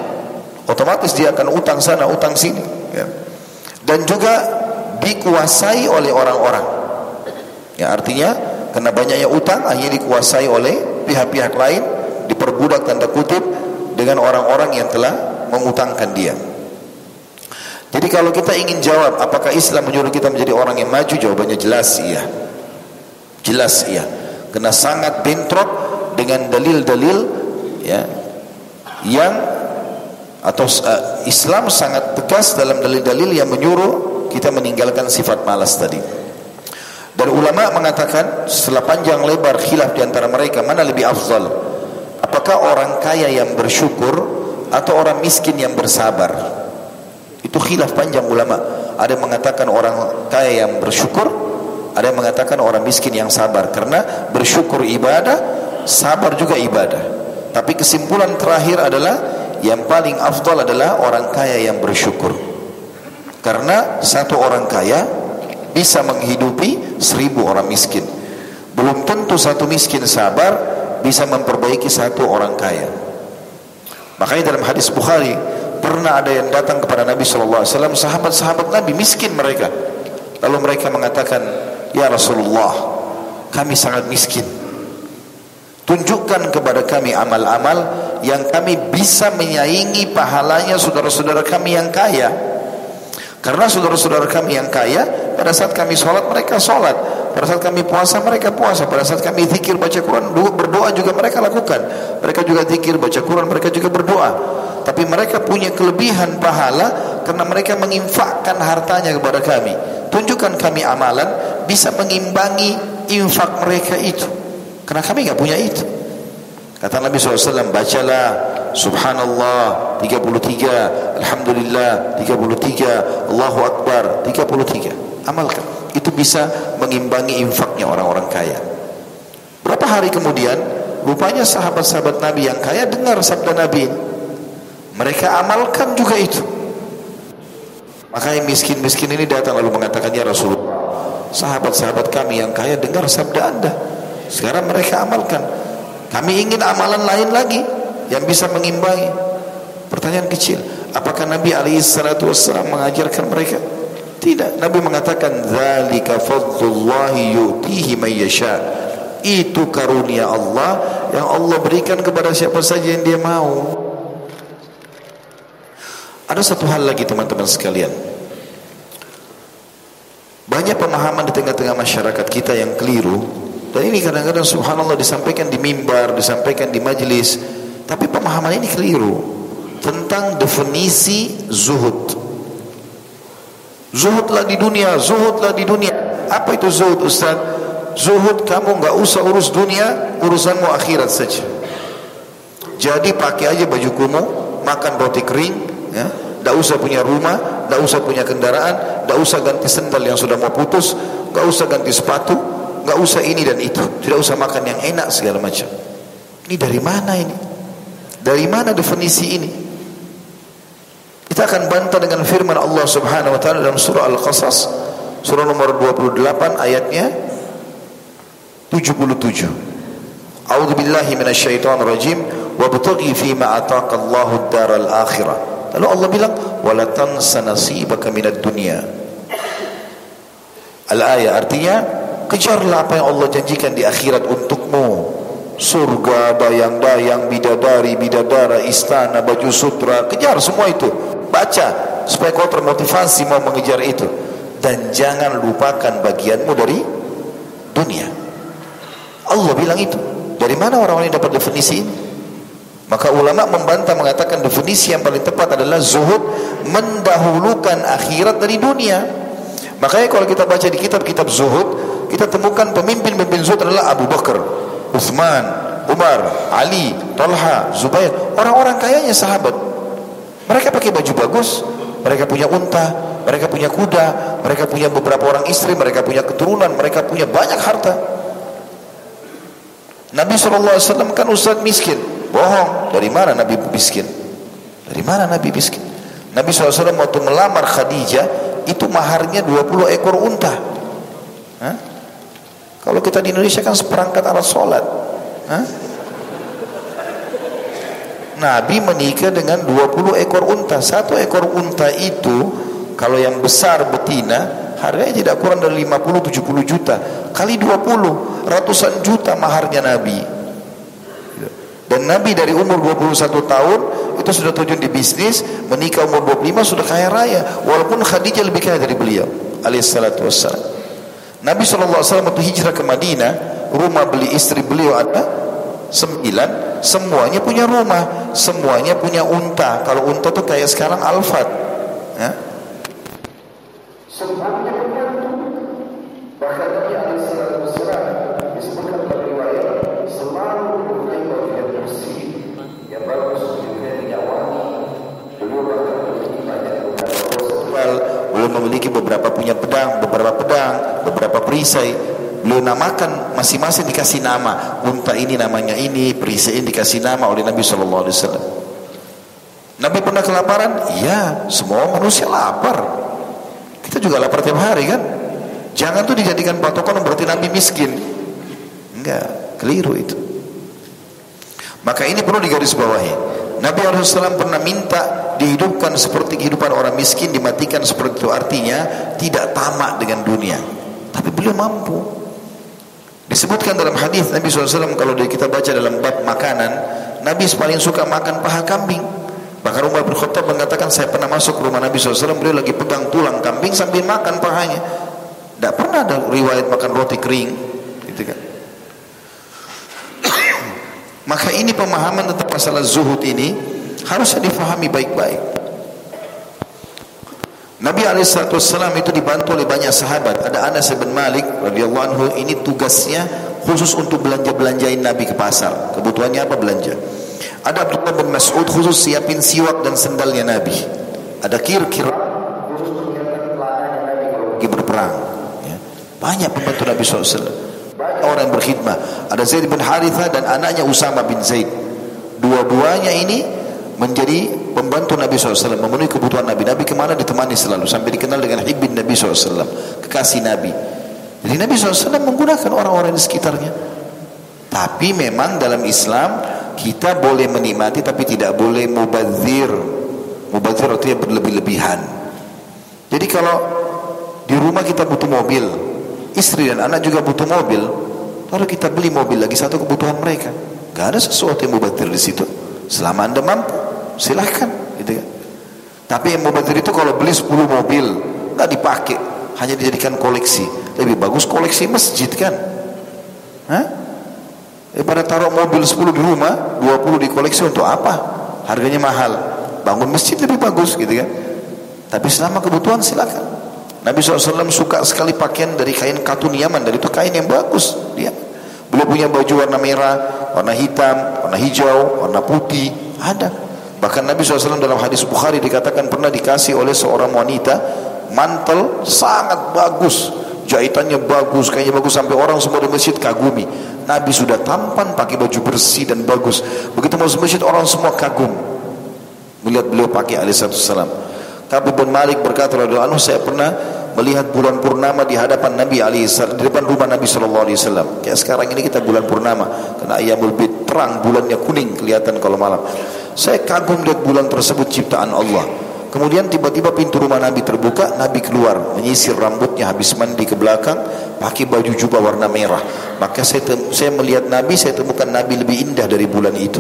Speaker 1: otomatis dia akan utang sana utang sini ya. dan juga dikuasai oleh orang-orang ya artinya karena banyaknya utang akhirnya dikuasai oleh pihak-pihak lain diperbudak tanda kutip dengan orang-orang yang telah mengutangkan dia jadi kalau kita ingin jawab apakah Islam menyuruh kita menjadi orang yang maju jawabannya jelas iya. Jelas iya. Karena sangat bentrok dengan dalil-dalil ya yang atau uh, Islam sangat tegas dalam dalil-dalil yang menyuruh kita meninggalkan sifat malas tadi. Dan ulama mengatakan setelah panjang lebar khilaf di antara mereka mana lebih afdal? Apakah orang kaya yang bersyukur atau orang miskin yang bersabar? Itu khilaf panjang ulama. Ada yang mengatakan orang kaya yang bersyukur, ada yang mengatakan orang miskin yang sabar. Karena bersyukur ibadah, sabar juga ibadah. Tapi kesimpulan terakhir adalah yang paling afdal adalah orang kaya yang bersyukur. Karena satu orang kaya bisa menghidupi seribu orang miskin. Belum tentu satu miskin sabar bisa memperbaiki satu orang kaya. Makanya dalam hadis Bukhari pernah ada yang datang kepada Nabi sallallahu alaihi wasallam sahabat-sahabat Nabi miskin mereka. Lalu mereka mengatakan, "Ya Rasulullah, kami sangat miskin. Tunjukkan kepada kami amal-amal yang kami bisa menyaingi pahalanya saudara-saudara kami yang kaya." Karena saudara-saudara kami yang kaya, pada saat kami sholat mereka sholat, pada saat kami puasa mereka puasa, pada saat kami zikir baca Quran berdoa juga mereka lakukan. Mereka juga zikir baca Quran mereka juga berdoa tapi mereka punya kelebihan pahala karena mereka menginfakkan hartanya kepada kami. Tunjukkan kami amalan bisa mengimbangi infak mereka itu. Karena kami enggak punya itu. Kata Nabi SAW, bacalah Subhanallah 33, Alhamdulillah 33, Allahu Akbar 33. Amalkan. Itu bisa mengimbangi infaknya orang-orang kaya. Berapa hari kemudian, rupanya sahabat-sahabat Nabi yang kaya dengar sabda Nabi. Mereka amalkan juga itu. Maka yang miskin-miskin ini datang lalu mengatakan ya Rasulullah, sahabat-sahabat kami yang kaya dengar sabda Anda. Sekarang mereka amalkan. Kami ingin amalan lain lagi yang bisa mengimbangi. Pertanyaan kecil, apakah Nabi alaihi salatu wasallam mengajarkan mereka? Tidak. Nabi mengatakan zalika fadlullahi yu'tihi may yasha. Itu karunia Allah yang Allah berikan kepada siapa saja yang dia mau. Ada satu hal lagi teman-teman sekalian. Banyak pemahaman di tengah-tengah masyarakat kita yang keliru dan ini kadang-kadang subhanallah disampaikan di mimbar, disampaikan di majelis, tapi pemahaman ini keliru tentang definisi zuhud. Zuhudlah di dunia, zuhudlah di dunia. Apa itu zuhud Ustaz? Zuhud kamu enggak usah urus dunia, urusanmu akhirat saja. Jadi pakai aja baju kumuh, makan roti kering, ya, tidak usah punya rumah, tidak usah punya kendaraan, tidak usah ganti sendal yang sudah mau putus, tidak usah ganti sepatu, tidak usah ini dan itu, tidak usah makan yang enak segala macam. Ini dari mana ini? Dari mana definisi ini? Kita akan bantah dengan firman Allah Subhanahu wa taala dalam surah Al-Qasas surah nomor 28 ayatnya 77. A'udzu billahi minasyaitonir rajim wabtaghi fima ataaqa Allahu ad-daral akhirah. Lalu Allah bilang, "Wala tansa nasibaka minad dunya." Al-ayat artinya, kejarlah apa yang Allah janjikan di akhirat untukmu. Surga, dayang-dayang, bidadari, bidadara, istana, baju sutra, kejar semua itu. Baca supaya kau termotivasi mau mengejar itu. Dan jangan lupakan bagianmu dari dunia. Allah bilang itu. Dari mana orang-orang yang dapat definisi ini? Maka ulama membantah mengatakan definisi yang paling tepat adalah zuhud mendahulukan akhirat dari dunia. Makanya kalau kita baca di kitab-kitab zuhud, kita temukan pemimpin-pemimpin zuhud adalah Abu Bakar, Uthman, Umar, Ali, Talha, Zubair, orang-orang kayanya sahabat. Mereka pakai baju bagus, mereka punya unta, mereka punya kuda, mereka punya beberapa orang istri, mereka punya keturunan, mereka punya banyak harta. Nabi SAW kan ustaz miskin. Bohong. Dari mana Nabi miskin? Dari mana Nabi miskin? Nabi SAW waktu melamar Khadijah, itu maharnya 20 ekor unta. Hah? Kalau kita di Indonesia kan seperangkat alat sholat. Hah? Nabi menikah dengan 20 ekor unta. Satu ekor unta itu kalau yang besar betina harganya tidak kurang dari 50 70 juta. Kali 20 ratusan juta maharnya Nabi. Dan Nabi dari umur 21 tahun itu sudah terjun di bisnis, menikah umur 25 sudah kaya raya. Walaupun Khadijah lebih kaya dari beliau alaihissalatu wassalam. Nabi SAW waktu hijrah ke Madinah, rumah beli istri beliau ada sembilan semuanya punya rumah semuanya punya unta kalau unta tuh kayak sekarang alfat ya. semuanya memiliki beberapa punya pedang beberapa pedang beberapa perisai Beliau namakan masing-masing dikasih nama. Unta ini namanya ini, perisai ini dikasih nama oleh Nabi Shallallahu Alaihi Wasallam. Nabi pernah kelaparan? Iya, semua manusia lapar. Kita juga lapar tiap hari kan? Jangan tuh dijadikan patokan berarti Nabi miskin. Enggak, keliru itu. Maka ini perlu digarisbawahi. Nabi SAW pernah minta dihidupkan seperti kehidupan orang miskin, dimatikan seperti itu. Artinya tidak tamak dengan dunia. Tapi beliau mampu. Disebutkan dalam hadis Nabi SAW kalau kita baca dalam bab makanan, Nabi paling suka makan paha kambing. Bahkan Umar bin Khattab mengatakan saya pernah masuk rumah Nabi SAW, beliau lagi pegang tulang kambing sambil makan pahanya. Tidak pernah ada riwayat makan roti kering, gitu kan. Maka ini pemahaman tentang masalah zuhud ini harusnya difahami baik-baik. Nabi Alaihissalam itu dibantu oleh banyak sahabat. Ada Anas bin Malik radhiyallahu anhu ini tugasnya khusus untuk belanja belanjain Nabi ke pasar. Kebutuhannya apa belanja? Ada Abdullah bin Mas'ud khusus siapin siwak dan sendalnya Nabi. Ada kir-kir khusus pergi berperang. Ya. Banyak pembantu Nabi SAW. Orang yang berkhidmah. Ada Zaid bin Haritha dan anaknya Usama bin Zaid. Dua-duanya ini menjadi pembantu Nabi SAW memenuhi kebutuhan Nabi Nabi ke mana ditemani selalu sampai dikenal dengan Ibn Nabi SAW kekasih Nabi jadi Nabi SAW menggunakan orang-orang di sekitarnya tapi memang dalam Islam kita boleh menikmati tapi tidak boleh mubazir mubazir artinya berlebih-lebihan jadi kalau di rumah kita butuh mobil istri dan anak juga butuh mobil lalu kita beli mobil lagi satu kebutuhan mereka. Gak ada sesuatu yang mubazir di situ. Selama anda mampu silahkan gitu kan. Tapi yang mubazir itu kalau beli 10 mobil nggak dipakai hanya dijadikan koleksi. Lebih bagus koleksi masjid kan? Hah? daripada taruh mobil 10 di rumah 20 di koleksi untuk apa? Harganya mahal. Bangun masjid lebih bagus gitu kan. Tapi selama kebutuhan silakan Nabi SAW suka sekali pakaian dari kain katun Yaman dari itu kain yang bagus dia beliau punya baju warna merah warna hitam warna hijau warna putih ada Bahkan Nabi SAW dalam hadis Bukhari dikatakan pernah dikasih oleh seorang wanita mantel sangat bagus. Jahitannya bagus, kayaknya bagus sampai orang semua di masjid kagumi. Nabi sudah tampan pakai baju bersih dan bagus. Begitu masuk masjid orang semua kagum. Melihat beliau pakai alaihissalam. Kabu bin Malik berkata radhiyallahu anhu saya pernah melihat bulan purnama di hadapan Nabi alaihissalam di depan rumah Nabi sallallahu alaihi wasallam. Kayak sekarang ini kita bulan purnama karena ayamul bid terang bulannya kuning kelihatan kalau malam. Saya kagum lihat bulan tersebut ciptaan Allah. Kemudian tiba-tiba pintu rumah Nabi terbuka, Nabi keluar, menyisir rambutnya habis mandi ke belakang, pakai baju jubah warna merah. Maka saya, saya melihat Nabi, saya temukan Nabi lebih indah dari bulan itu.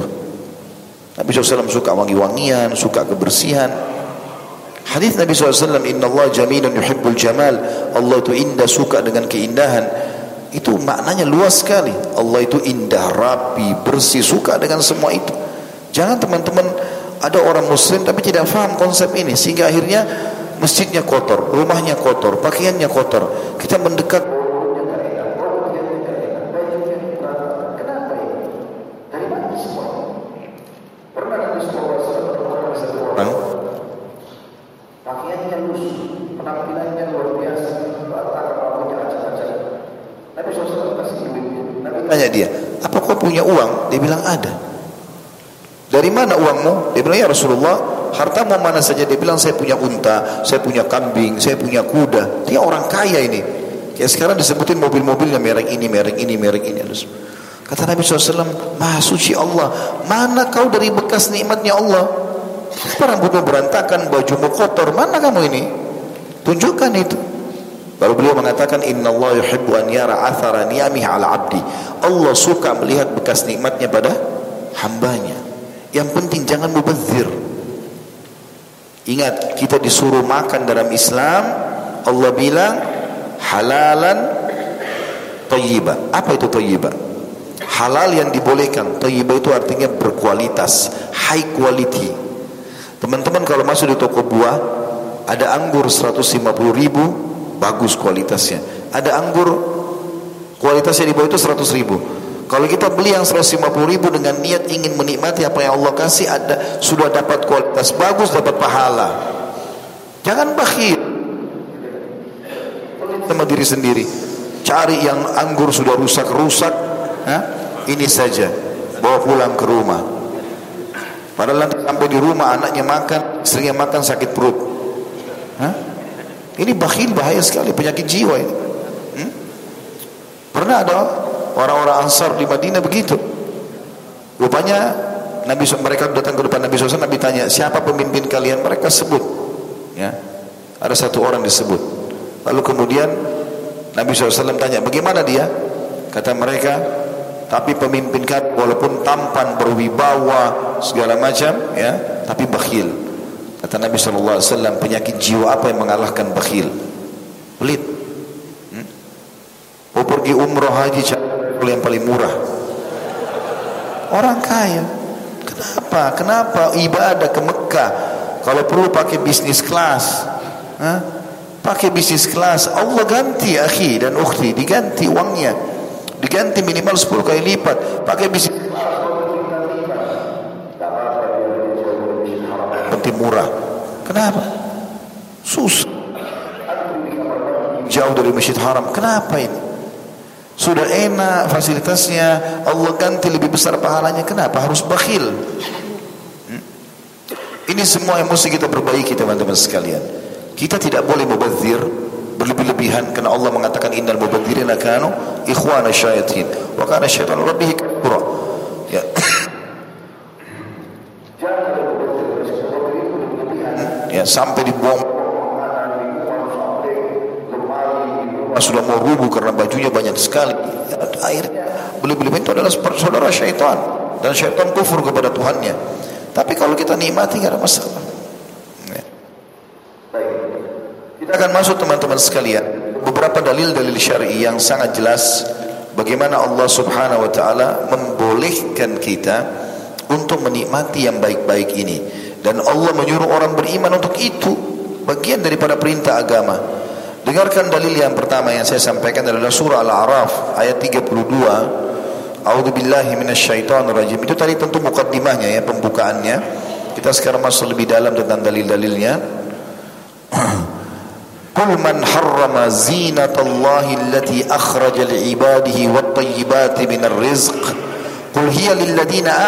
Speaker 1: Nabi SAW suka wangi-wangian, suka kebersihan. Hadis Nabi SAW, Inna Allah jamilun yuhibbul jamal. Allah itu indah, suka dengan keindahan. Itu maknanya luas sekali. Allah itu indah, rapi, bersih, suka dengan semua itu. Jangan teman-teman ada orang muslim tapi tidak faham konsep ini sehingga akhirnya masjidnya kotor, rumahnya kotor, pakaiannya kotor. Kita mendekat tanya dia, apa kau punya uang? Dia bilang ada. Dari mana uangmu? Dia bilang ya Rasulullah, hartamu mana saja? Dia bilang saya punya unta, saya punya kambing, saya punya kuda. Dia orang kaya ini. Kayak sekarang disebutin mobil-mobilnya merek ini, merek ini, merek ini. Kata Nabi SAW, Maha suci Allah, mana kau dari bekas nikmatnya Allah? Rambutmu berantakan, bajumu kotor, mana kamu ini? Tunjukkan itu. Lalu beliau mengatakan Inna Allah yuhibbu an yara athara niyamih ala abdi. Allah suka melihat bekas nikmatnya pada hambanya. Yang penting jangan mubazir. Ingat kita disuruh makan dalam Islam Allah bilang halalan tayyiba. Apa itu tayyiba? Halal yang dibolehkan. Tayyiba itu artinya berkualitas High quality. Teman-teman kalau masuk di toko buah Ada anggur 150 ribu bagus kualitasnya. Ada anggur kualitasnya di bawah itu 100 ribu. Kalau kita beli yang 150 ribu dengan niat ingin menikmati apa yang Allah kasih, ada sudah dapat kualitas bagus, dapat pahala. Jangan bakhil. Sama diri sendiri. Cari yang anggur sudah rusak-rusak, ini saja. Bawa pulang ke rumah. Padahal nanti sampai di rumah anaknya makan, istrinya makan sakit perut. Ini bakhil bahaya sekali penyakit jiwa ini. Hmm? Pernah ada orang-orang Ansar di Madinah begitu. Rupanya Nabi mereka datang ke depan Nabi SAW Nabi tanya siapa pemimpin kalian mereka sebut ya ada satu orang disebut lalu kemudian Nabi SAW tanya bagaimana dia kata mereka tapi pemimpin kalian walaupun tampan berwibawa segala macam ya tapi bakhil Kata Nabi SAW, penyakit jiwa apa yang mengalahkan bakhil? Pelit. Hmm? Oh pergi umroh haji yang paling murah. Orang kaya. Kenapa? Kenapa ibadah ke Mekah? Kalau perlu pakai bisnis kelas. Pakai bisnis kelas. Allah ganti akhi dan ukhti. Diganti uangnya. Diganti minimal 10 kali lipat. Pakai bisnis seperti murah. Kenapa? Susah. Jauh dari Masjid Haram. Kenapa ini? Sudah enak fasilitasnya, Allah ganti lebih besar pahalanya. Kenapa harus bakhil? Hmm? Ini semua yang mesti kita perbaiki teman-teman sekalian. Kita tidak boleh mubazir berlebih-lebihan karena Allah mengatakan innal mubadzirina kanu ikhwana syayatin wa kana syaitanu rabbih kafura. Ya. Sampai dibuang. Sudah mau rubuh karena bajunya banyak sekali. Air. Beli-beli itu adalah saudara syaitan. Dan syaitan kufur kepada Tuhannya. Tapi kalau kita nikmati tidak ada masalah. Ya. kita akan masuk teman-teman sekalian. Beberapa dalil-dalil syar'i yang sangat jelas bagaimana Allah Subhanahu wa taala membolehkan kita untuk menikmati yang baik-baik ini dan Allah menyuruh orang beriman untuk itu. Bagian daripada perintah agama. Dengarkan dalil yang pertama yang saya sampaikan adalah surah Al-A'raf ayat 32 A'udzu billahi minasyaitonir rajim itu tadi tentu mukaddimahnya ya pembukaannya. Kita sekarang masuk lebih dalam tentang dalil-dalilnya. *clears throat* Qul man harrama zinatallahi allati akhraja li'ibadihi wat-tayyibati minar rizq Qul hiya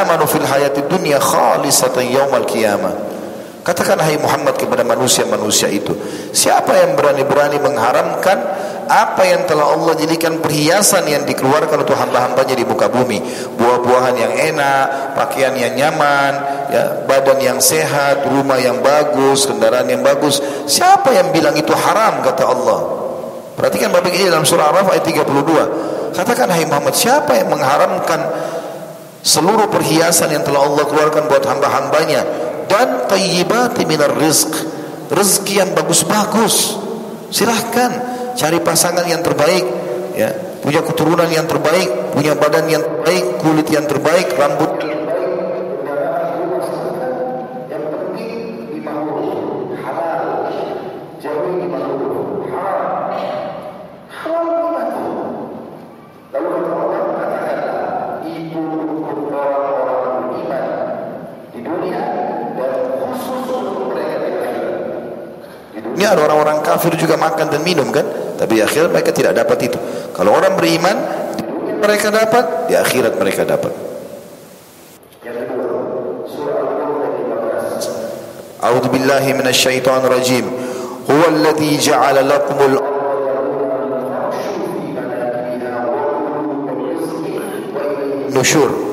Speaker 1: amanu fil hayati dunya khalisatan yaumal qiyamah. Katakan hai Muhammad kepada manusia-manusia itu, siapa yang berani-berani mengharamkan apa yang telah Allah jadikan perhiasan yang dikeluarkan untuk hamba-hambanya di muka bumi, buah-buahan yang enak, pakaian yang nyaman, ya, badan yang sehat, rumah yang bagus, kendaraan yang bagus. Siapa yang bilang itu haram kata Allah? Perhatikan Bapak ini dalam surah Al-Araf ayat 32. Katakan hai Muhammad, siapa yang mengharamkan seluruh perhiasan yang telah Allah keluarkan buat hamba-hambanya. Dan tayyibati minar rizq. Rezeki yang bagus-bagus. Silahkan cari pasangan yang terbaik ya. Punya keturunan yang terbaik punya badan yang terbaik kulit yang terbaik rambut yang kafir juga makan dan minum kan? Tapi akhirnya mereka tidak dapat itu. Kalau orang beriman, mereka dapat, di akhirat mereka dapat. A'udzu billahi minasyaitonir rajim. Huwa alladhi ja'ala lakumul nusyur.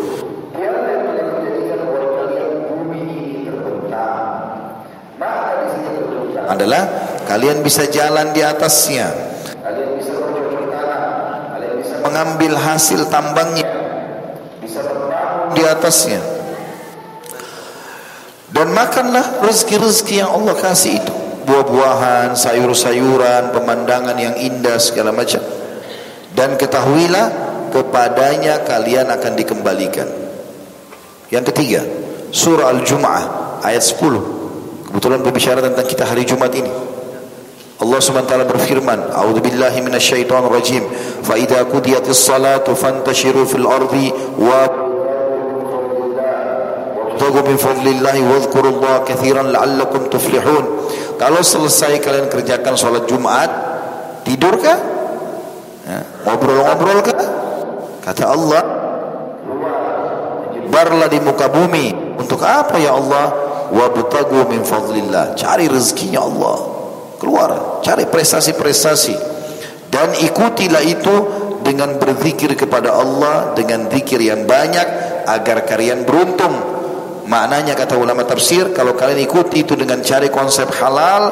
Speaker 1: adalah kalian bisa jalan di atasnya. Mengambil hasil tambangnya. di atasnya. Dan makanlah rezeki-rezeki yang Allah kasih itu. Buah-buahan, sayur-sayuran, pemandangan yang indah segala macam. Dan ketahuilah kepadanya kalian akan dikembalikan. Yang ketiga surah Al-Jum'ah ayat 10 kebetulan berbicara tentang kita hari Jumat ini Allah SWT berfirman A'udhu billahi minasyaitan rajim Fa idha kudiyatis salatu fantashiru fil ardi Wa Tagu min fadlillahi Wadhkurullaha kathiran la'allakum tuflihun Kalau selesai kalian kerjakan salat Jumat Tidur kah? Ya. Ngobrol-ngobrol kah? Kata Allah Barlah di muka bumi Untuk apa ya Allah? Wabtagu min fadlillah Cari rezekinya Allah keluar cari prestasi-prestasi. Dan ikutilah itu dengan berzikir kepada Allah dengan zikir yang banyak agar kalian beruntung. Maknanya kata ulama tafsir kalau kalian ikuti itu dengan cari konsep halal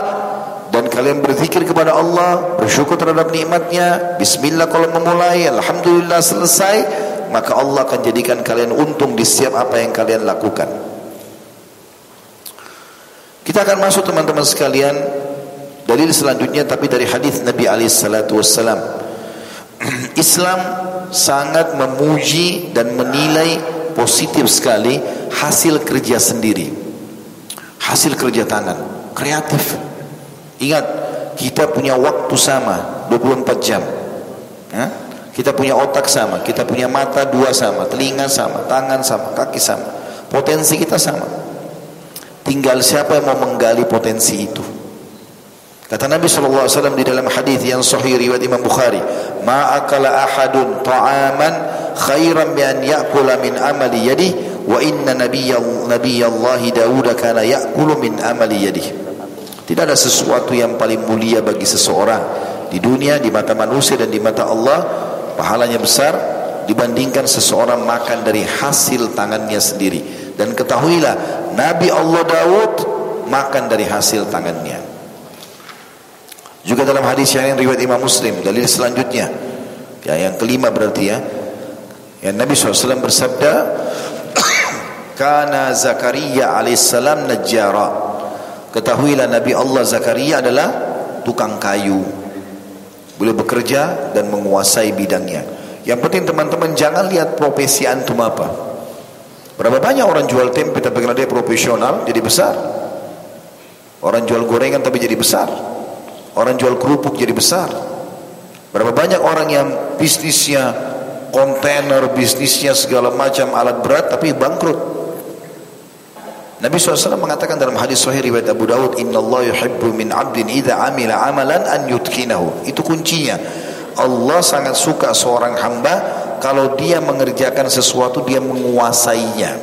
Speaker 1: dan kalian berzikir kepada Allah bersyukur terhadap nikmatnya bismillah kalau memulai alhamdulillah selesai maka Allah akan jadikan kalian untung di setiap apa yang kalian lakukan. Kita akan masuk teman-teman sekalian Dalil selanjutnya tapi dari hadis Nabi alaihi salatu wassalam. *clears throat* Islam sangat memuji dan menilai positif sekali hasil kerja sendiri. Hasil kerja tangan, kreatif. Ingat, kita punya waktu sama 24 jam. Ya? Kita punya otak sama, kita punya mata dua sama, telinga sama, tangan sama, kaki sama. Potensi kita sama. Tinggal siapa yang mau menggali potensi itu. Kata Nabi SAW di dalam hadis yang sahih riwayat Imam Bukhari, "Ma akala ahadun ta'aman khairan bi an ya'kula min amali yadi wa inna nabiyya nabiyallahi Daud kana ya'kulu min amali yadi." Tidak ada sesuatu yang paling mulia bagi seseorang di dunia, di mata manusia dan di mata Allah, pahalanya besar dibandingkan seseorang makan dari hasil tangannya sendiri. Dan ketahuilah, Nabi Allah Daud makan dari hasil tangannya. Juga dalam hadis yang riwayat Imam Muslim dalil selanjutnya. Ya yang kelima berarti ya. Yang Nabi SAW bersabda *coughs* Kana Zakaria alaihissalam najjara. Ketahuilah Nabi Allah Zakaria adalah tukang kayu. Boleh bekerja dan menguasai bidangnya. Yang penting teman-teman jangan lihat profesi antum apa. Berapa banyak orang jual tempe tapi karena dia profesional jadi besar. Orang jual gorengan tapi jadi besar Orang jual kerupuk jadi besar. Berapa banyak orang yang bisnisnya kontainer, bisnisnya segala macam alat berat tapi bangkrut. Nabi SAW mengatakan dalam hadis sahih riwayat Abu Dawud, Inna Allah yuhibbu min abdin idha amila amalan an yutkinahu. Itu kuncinya. Allah sangat suka seorang hamba kalau dia mengerjakan sesuatu dia menguasainya.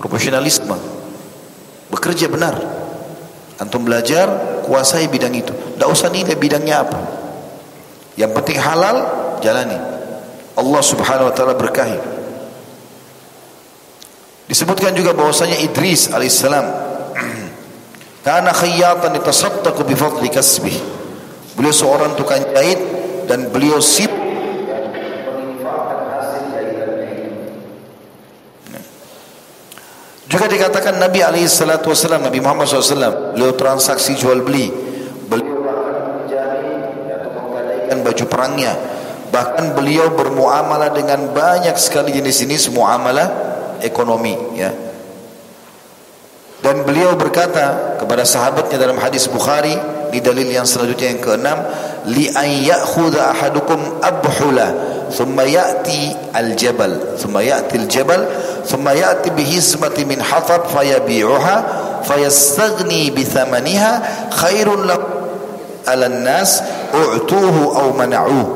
Speaker 1: Profesionalisme. Bekerja benar. Antum belajar kuasai bidang itu. Tidak usah nilai bidangnya apa. Yang penting halal, jalani. Allah subhanahu wa ta'ala berkahi. Disebutkan juga bahwasanya Idris alaihissalam *clears throat* karena khayyatan yatasaddaqu bi fadli kasbih. Beliau seorang tukang jahit dan beliau sip Juga dikatakan Nabi wasallam Nabi Muhammad SAW beliau transaksi jual beli. Beliau bahkan baju perangnya. Bahkan beliau bermuamalah dengan banyak sekali jenis-jenis muamalah ekonomi ya. Dan beliau berkata kepada sahabatnya dalam hadis Bukhari di dalil yang selanjutnya yang keenam li an ahadukum abhula thumma ya'ti al-jabal thumma ya'ti al-jabal thumma ya'ti bi hizmati min hatab fayabi'uha fayastaghni bi thamaniha khairun lak ala nas u'tuhu aw mana'uhu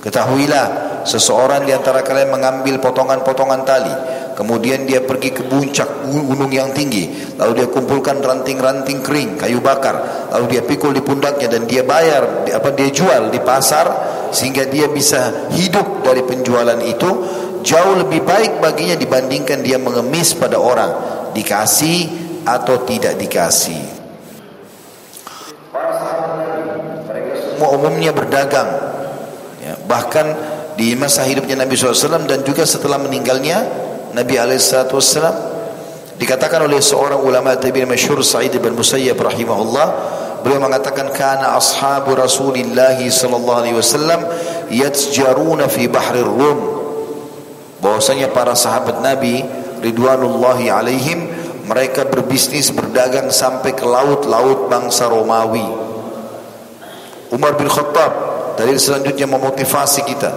Speaker 1: ketahuilah seseorang di antara kalian mengambil potongan-potongan tali kemudian dia pergi ke puncak gunung yang tinggi, lalu dia kumpulkan ranting-ranting kering, kayu bakar, lalu dia pikul di pundaknya dan dia bayar, apa dia jual di pasar sehingga dia bisa hidup dari penjualan itu, jauh lebih baik baginya dibandingkan dia mengemis pada orang, dikasih atau tidak dikasih. semua umumnya berdagang. Ya, bahkan di masa hidupnya Nabi SAW dan juga setelah meninggalnya Nabi SAW dikatakan oleh seorang ulama tabi'in masyhur Sa'id bin Musayyab rahimahullah beliau mengatakan kana ashabu Rasulillah sallallahu alaihi wasallam yatjaruna fi bahrir Rum. Bahwasanya para sahabat Nabi ridwanullahi alaihim mereka berbisnis berdagang sampai ke laut-laut bangsa Romawi. Umar bin Khattab dari selanjutnya memotivasi kita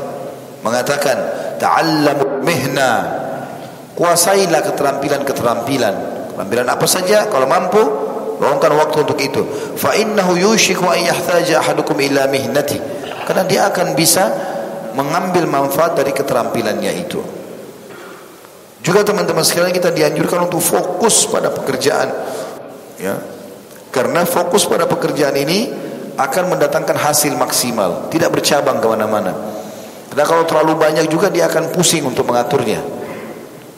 Speaker 1: mengatakan ta'allamu mihna kuasailah keterampilan-keterampilan. Keterampilan apa saja kalau mampu luangkan waktu untuk itu. Fa innahu yushiku an yahtaja ahadukum ila mihnati. Karena dia akan bisa mengambil manfaat dari keterampilannya itu. Juga teman-teman sekalian kita dianjurkan untuk fokus pada pekerjaan. Ya. Karena fokus pada pekerjaan ini akan mendatangkan hasil maksimal, tidak bercabang ke mana-mana. Karena kalau terlalu banyak juga dia akan pusing untuk mengaturnya.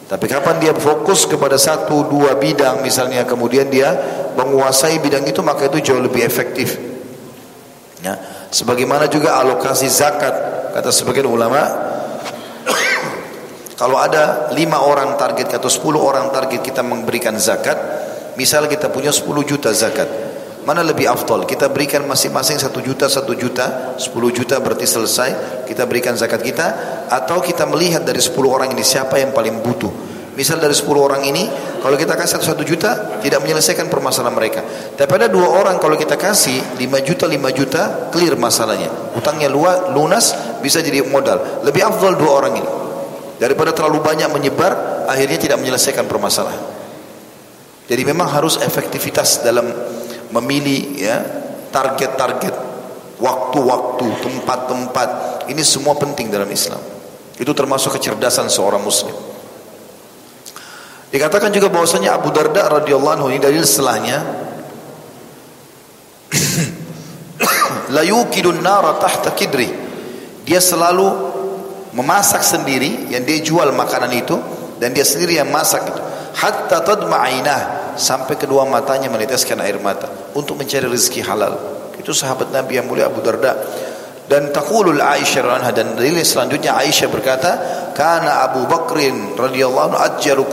Speaker 1: Tapi kapan dia fokus kepada satu dua bidang misalnya kemudian dia menguasai bidang itu maka itu jauh lebih efektif. Ya, sebagaimana juga alokasi zakat kata sebagian ulama *coughs* kalau ada lima orang target atau sepuluh orang target kita memberikan zakat, misal kita punya 10 juta zakat, Mana lebih afdol? Kita berikan masing-masing satu juta, satu juta, sepuluh juta berarti selesai. Kita berikan zakat kita. Atau kita melihat dari sepuluh orang ini siapa yang paling butuh. Misal dari sepuluh orang ini, kalau kita kasih satu juta, tidak menyelesaikan permasalahan mereka. Tapi ada dua orang kalau kita kasih lima juta, lima juta, clear masalahnya. Utangnya luas, lunas, bisa jadi modal. Lebih afdol dua orang ini. Daripada terlalu banyak menyebar, akhirnya tidak menyelesaikan permasalahan. Jadi memang harus efektivitas dalam memilih ya target-target waktu-waktu tempat-tempat. Ini semua penting dalam Islam. Itu termasuk kecerdasan seorang muslim. Dikatakan juga bahwasanya Abu Darda radhiyallahu anhu ini dalil setelahnya *coughs* la nara tahta kidri. Dia selalu memasak sendiri yang dia jual makanan itu dan dia sendiri yang masak itu. Hatta tadma'inah sampai kedua matanya meneteskan air mata untuk mencari rezeki halal. Itu sahabat Nabi yang mulia Abu Darda. Dan taqulul Aisyah radhiyallahu dan dalil selanjutnya Aisyah berkata, "Kana Abu Bakrin radhiyallahu anhu ajjaru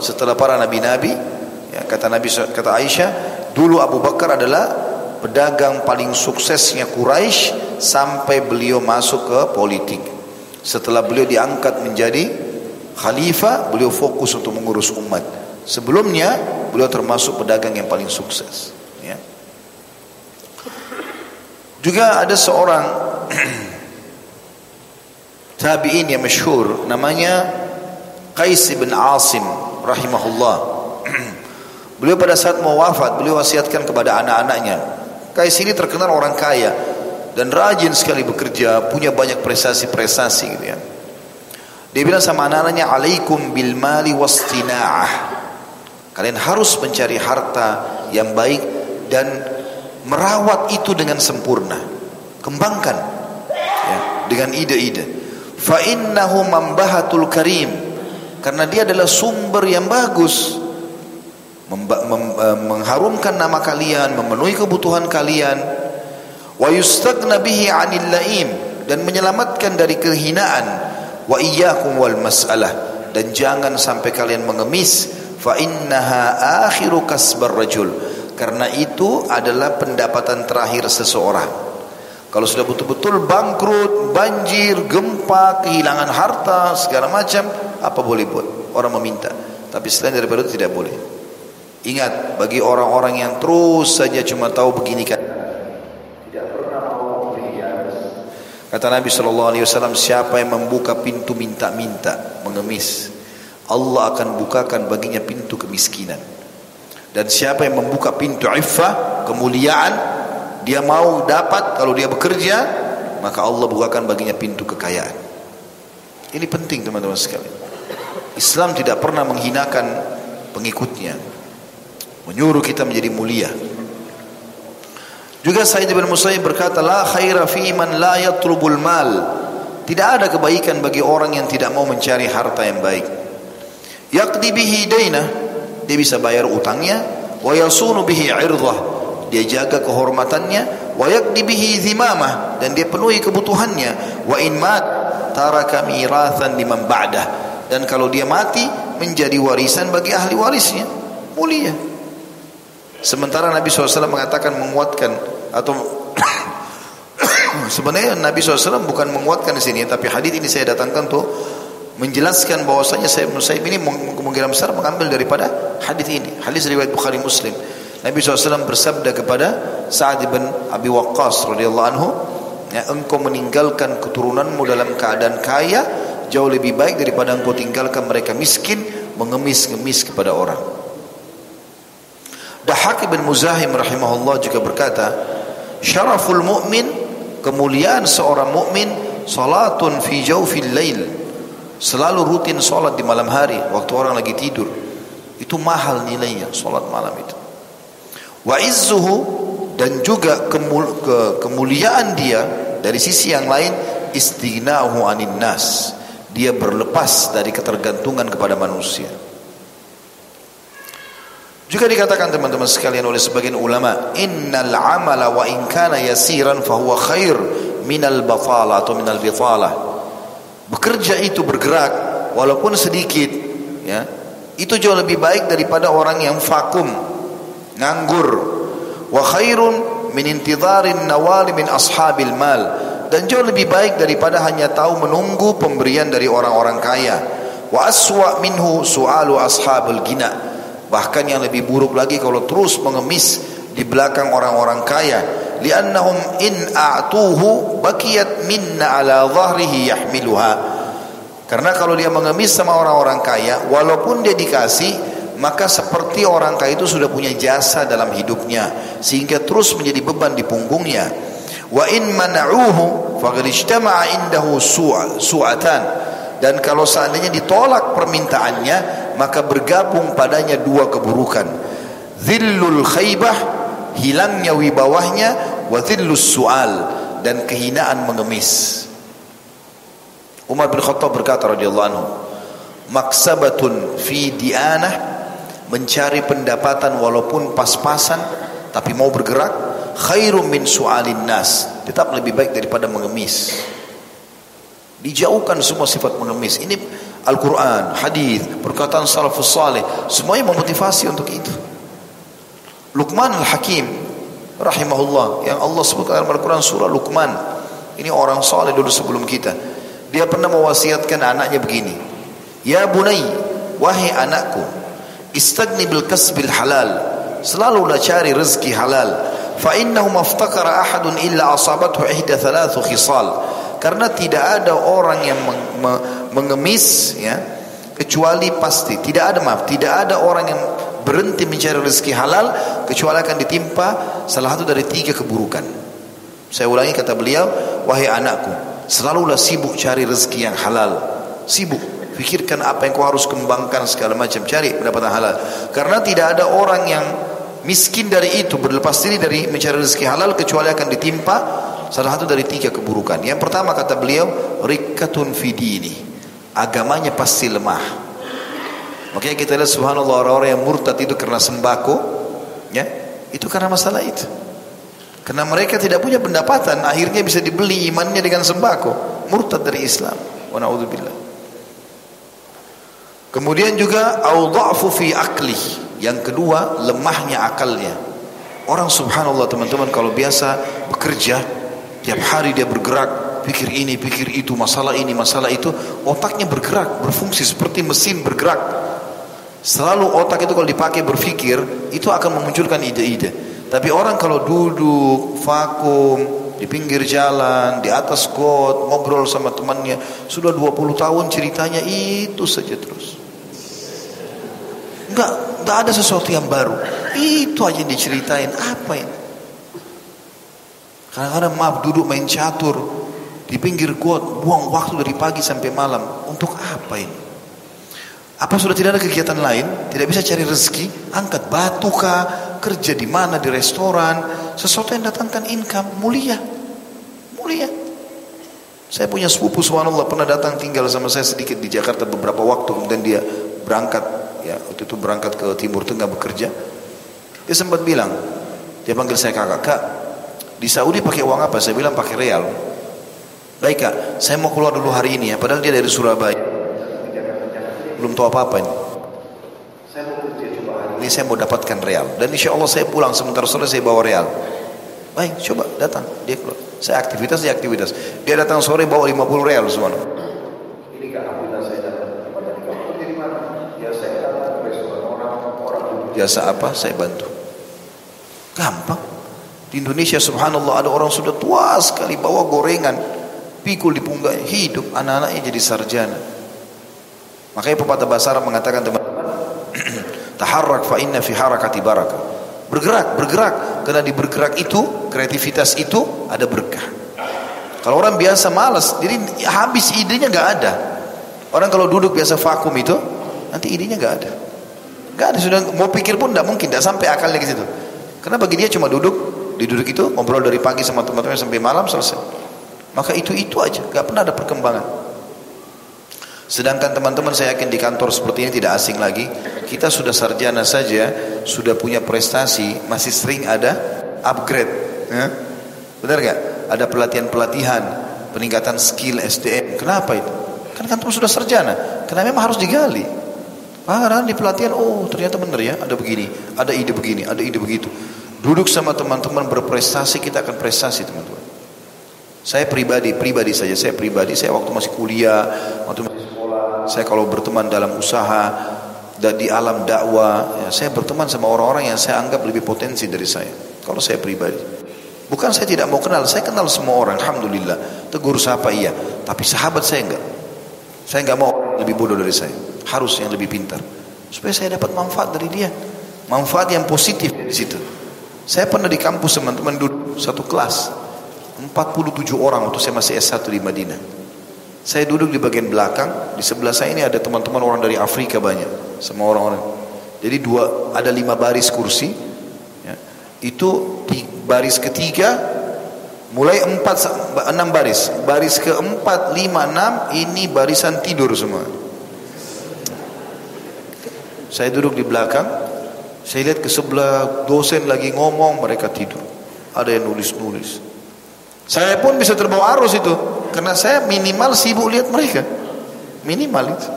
Speaker 1: Setelah para nabi-nabi, ya, kata Nabi kata Aisyah, dulu Abu Bakar adalah pedagang paling suksesnya Quraisy sampai beliau masuk ke politik. Setelah beliau diangkat menjadi khalifah, beliau fokus untuk mengurus umat. Sebelumnya beliau termasuk pedagang yang paling sukses. Ya. Juga ada seorang *clears throat* tabi'in yang masyhur namanya Qais bin Asim rahimahullah. *clears throat* beliau pada saat mau wafat, beliau wasiatkan kepada anak-anaknya, Kais ini terkenal orang kaya dan rajin sekali bekerja, punya banyak prestasi-prestasi gitu ya. Dia bilang sama anak-anaknya, "Alaikum bil mali wastina'ah." Kalian harus mencari harta yang baik dan merawat itu dengan sempurna. Kembangkan ya, dengan ide-ide. Fa innahu mambahatul karim. Karena dia adalah sumber yang bagus mengharumkan nama kalian, memenuhi kebutuhan kalian, wa yustagna bihi 'anil laim dan menyelamatkan dari kehinaan, wa iyyakum wal mas'alah dan jangan sampai kalian mengemis fa innaha akhiru kasbar rajul karena itu adalah pendapatan terakhir seseorang. Kalau sudah betul-betul bangkrut, banjir, gempa, kehilangan harta, segala macam, apa boleh buat? Orang meminta. Tapi selain daripada itu tidak boleh. Ingat bagi orang-orang yang terus saja cuma tahu begini kan. Tidak pernah mau Kata Nabi Shallallahu Alaihi Wasallam siapa yang membuka pintu minta-minta mengemis Allah akan bukakan baginya pintu kemiskinan Dan siapa yang membuka pintu iffah, kemuliaan, dia mau dapat kalau dia bekerja, maka Allah bukakan baginya pintu kekayaan. Ini penting teman-teman sekalian. Islam tidak pernah menghinakan pengikutnya. Menyuruh kita menjadi mulia. Juga Said bin Musayyib berkata, La khaira fi man la yatlubul mal. Tidak ada kebaikan bagi orang yang tidak mau mencari harta yang baik. Yaqdi bihi dainah, dia bisa bayar utangnya, wa yasunu bihi irdah, dia jaga kehormatannya, wa yaqdi bihi zimamah dan dia penuhi kebutuhannya, wa in mat taraka mirathan liman ba'dah. Dan kalau dia mati menjadi warisan bagi ahli warisnya, mulia. Sementara Nabi SAW mengatakan menguatkan atau *coughs* sebenarnya Nabi SAW bukan menguatkan di sini, tapi hadis ini saya datangkan tuh menjelaskan bahwasanya saya Musaib ini kemungkinan besar mengambil daripada hadis ini. Hadis riwayat Bukhari Muslim. Nabi SAW bersabda kepada Sa'ad bin Abi Waqqas radhiyallahu anhu, ya, engkau meninggalkan keturunanmu dalam keadaan kaya jauh lebih baik daripada engkau tinggalkan mereka miskin mengemis-ngemis kepada orang. Dahak bin Muzahim rahimahullah juga berkata, syaraful mu'min kemuliaan seorang mukmin salatun fi jawfil lail Selalu rutin sholat di malam hari waktu orang lagi tidur. Itu mahal nilainya sholat malam itu. Wa izzuhu dan juga kemul ke kemuliaan dia dari sisi yang lain istighnahu anin nas. Dia berlepas dari ketergantungan kepada manusia. Juga dikatakan teman-teman sekalian oleh sebagian ulama, innal amala wa in kana yasiran fahuwa khair minal batala atau minal bitala bekerja itu bergerak walaupun sedikit ya. Itu jauh lebih baik daripada orang yang vakum nganggur. Wa khairun min intidharin nawali min ashabil mal. Dan jauh lebih baik daripada hanya tahu menunggu pemberian dari orang-orang kaya. Wa aswa minhu su'alu ashabul gina bahkan yang lebih buruk lagi kalau terus mengemis di belakang orang-orang kaya. Li'annahum in a'tuhu bakiyat minna ala dhahrihi yahmiluha. Karena kalau dia mengemis sama orang-orang kaya walaupun dia dikasih maka seperti orang kaya itu sudah punya jasa dalam hidupnya sehingga terus menjadi beban di punggungnya. Wa in mana'uhu faqad indahu su'atan. Dan kalau seandainya ditolak permintaannya maka bergabung padanya dua keburukan. Dhillul khaybah hilangnya wibawahnya wa su'al dan kehinaan mengemis. Umar bin Khattab berkata radhiyallahu anhu, maksabatun fi dianah mencari pendapatan walaupun pas-pasan tapi mau bergerak khairum min su'alin nas tetap lebih baik daripada mengemis. Dijauhkan semua sifat mengemis. Ini Al-Quran, hadis, perkataan salafus salih semuanya memotivasi untuk itu. Luqman al-Hakim rahimahullah yang Allah sebutkan dalam Al-Quran surah Luqman. Ini orang soleh dulu sebelum kita. Dia pernah mewasiatkan anaknya begini. Ya bunai wahai anakku istagni bil kasbil halal. Selalulah cari rezeki halal. Fa innahu maftakara ahadun illa asabathu ihda thalathu khisal. Karena tidak ada orang yang mengemis ya kecuali pasti tidak ada maaf tidak ada orang yang berhenti mencari rezeki halal kecuali akan ditimpa salah satu dari tiga keburukan. Saya ulangi kata beliau, wahai anakku, selalulah sibuk cari rezeki yang halal. Sibuk, pikirkan apa yang kau harus kembangkan segala macam, cari pendapatan halal. Karena tidak ada orang yang miskin dari itu berlepas diri dari mencari rezeki halal kecuali akan ditimpa salah satu dari tiga keburukan. Yang pertama kata beliau, rikatun fidini. Agamanya pasti lemah. Makanya kita lihat subhanallah orang-orang yang murtad itu karena sembako, ya, itu karena masalah itu. Karena mereka tidak punya pendapatan, akhirnya bisa dibeli imannya dengan sembako, murtad dari Islam. Wa. Kemudian juga audhafu fi akli. Yang kedua, lemahnya akalnya. Orang subhanallah teman-teman kalau biasa bekerja, tiap hari dia bergerak, pikir ini, pikir itu, masalah ini, masalah itu, otaknya bergerak, berfungsi seperti mesin bergerak. Selalu otak itu kalau dipakai berpikir itu akan memunculkan ide-ide. Tapi orang kalau duduk vakum di pinggir jalan, di atas got, ngobrol sama temannya, sudah 20 tahun ceritanya itu saja terus. Enggak, enggak ada sesuatu yang baru. Itu aja yang diceritain. Apa ini? Kadang-kadang maaf duduk main catur di pinggir got, buang waktu dari pagi sampai malam. Untuk apa ini? Apa sudah tidak ada kegiatan lain? Tidak bisa cari rezeki? Angkat batu kah? Kerja di mana? Di restoran? Sesuatu yang datangkan income mulia. Mulia. Saya punya sepupu subhanallah pernah datang tinggal sama saya sedikit di Jakarta beberapa waktu kemudian dia berangkat ya waktu itu berangkat ke Timur Tengah bekerja. Dia sempat bilang, dia panggil saya kakak, kak di Saudi pakai uang apa? Saya bilang pakai real. Baik kak, saya mau keluar dulu hari ini ya, padahal dia dari Surabaya belum tahu apa-apa ini. Ini saya mau dapatkan real dan insya Allah saya pulang sebentar sore saya bawa real. Baik, coba datang dia keluar. Saya aktivitas dia aktivitas. Dia datang sore bawa 50 real semua. Ini kan saya mana? Ya saya datang restoran orang orang. Jasa apa? Saya bantu. Gampang. Di Indonesia subhanallah ada orang sudah tua sekali bawa gorengan, pikul di punggungnya, hidup anak-anaknya jadi sarjana. Makanya pepatah bahasa mengatakan teman-teman, *clears throat* taharrak fa inna. Bergerak, bergerak. Karena di bergerak itu, kreativitas itu ada berkah. Kalau orang biasa malas, jadi habis idenya nggak ada. Orang kalau duduk biasa vakum itu, nanti idenya nggak ada. Nggak ada sudah mau pikir pun nggak mungkin, nggak sampai akalnya ke situ. Karena bagi dia cuma duduk, di duduk itu ngobrol dari pagi sama teman-teman sampai malam selesai. Maka itu itu aja, nggak pernah ada perkembangan. Sedangkan teman-teman saya yakin di kantor seperti ini tidak asing lagi. Kita sudah sarjana saja, sudah punya prestasi, masih sering ada upgrade. Ya? Benar gak? Ada pelatihan-pelatihan, peningkatan skill SDM. Kenapa itu? Kan kantor sudah sarjana. Karena memang harus digali. Karena di pelatihan, oh ternyata benar ya, ada begini, ada ide begini, ada ide begitu. Duduk sama teman-teman berprestasi, kita akan prestasi teman-teman. Saya pribadi, pribadi saja, saya pribadi, saya waktu masih kuliah, waktu masih saya kalau berteman dalam usaha dan di alam dakwah, ya, saya berteman sama orang-orang yang saya anggap lebih potensi dari saya. Kalau saya pribadi. Bukan saya tidak mau kenal, saya kenal semua orang, Alhamdulillah. Tegur siapa iya, tapi sahabat saya enggak. Saya enggak mau lebih bodoh dari saya. Harus yang lebih pintar. Supaya saya dapat manfaat dari dia. Manfaat yang positif di situ. Saya pernah di kampus teman-teman duduk satu kelas. 47 orang waktu saya masih S1 di Madinah. Saya duduk di bagian belakang, di sebelah saya ini ada teman-teman orang dari Afrika banyak, sama orang-orang. Jadi dua ada lima baris kursi, ya. itu di baris ketiga mulai empat enam baris, baris keempat lima enam ini barisan tidur semua. Saya duduk di belakang, saya lihat ke sebelah dosen lagi ngomong, mereka tidur. Ada yang nulis-nulis. Saya pun bisa terbawa arus itu. Karena saya minimal sibuk lihat mereka. Minimal itu.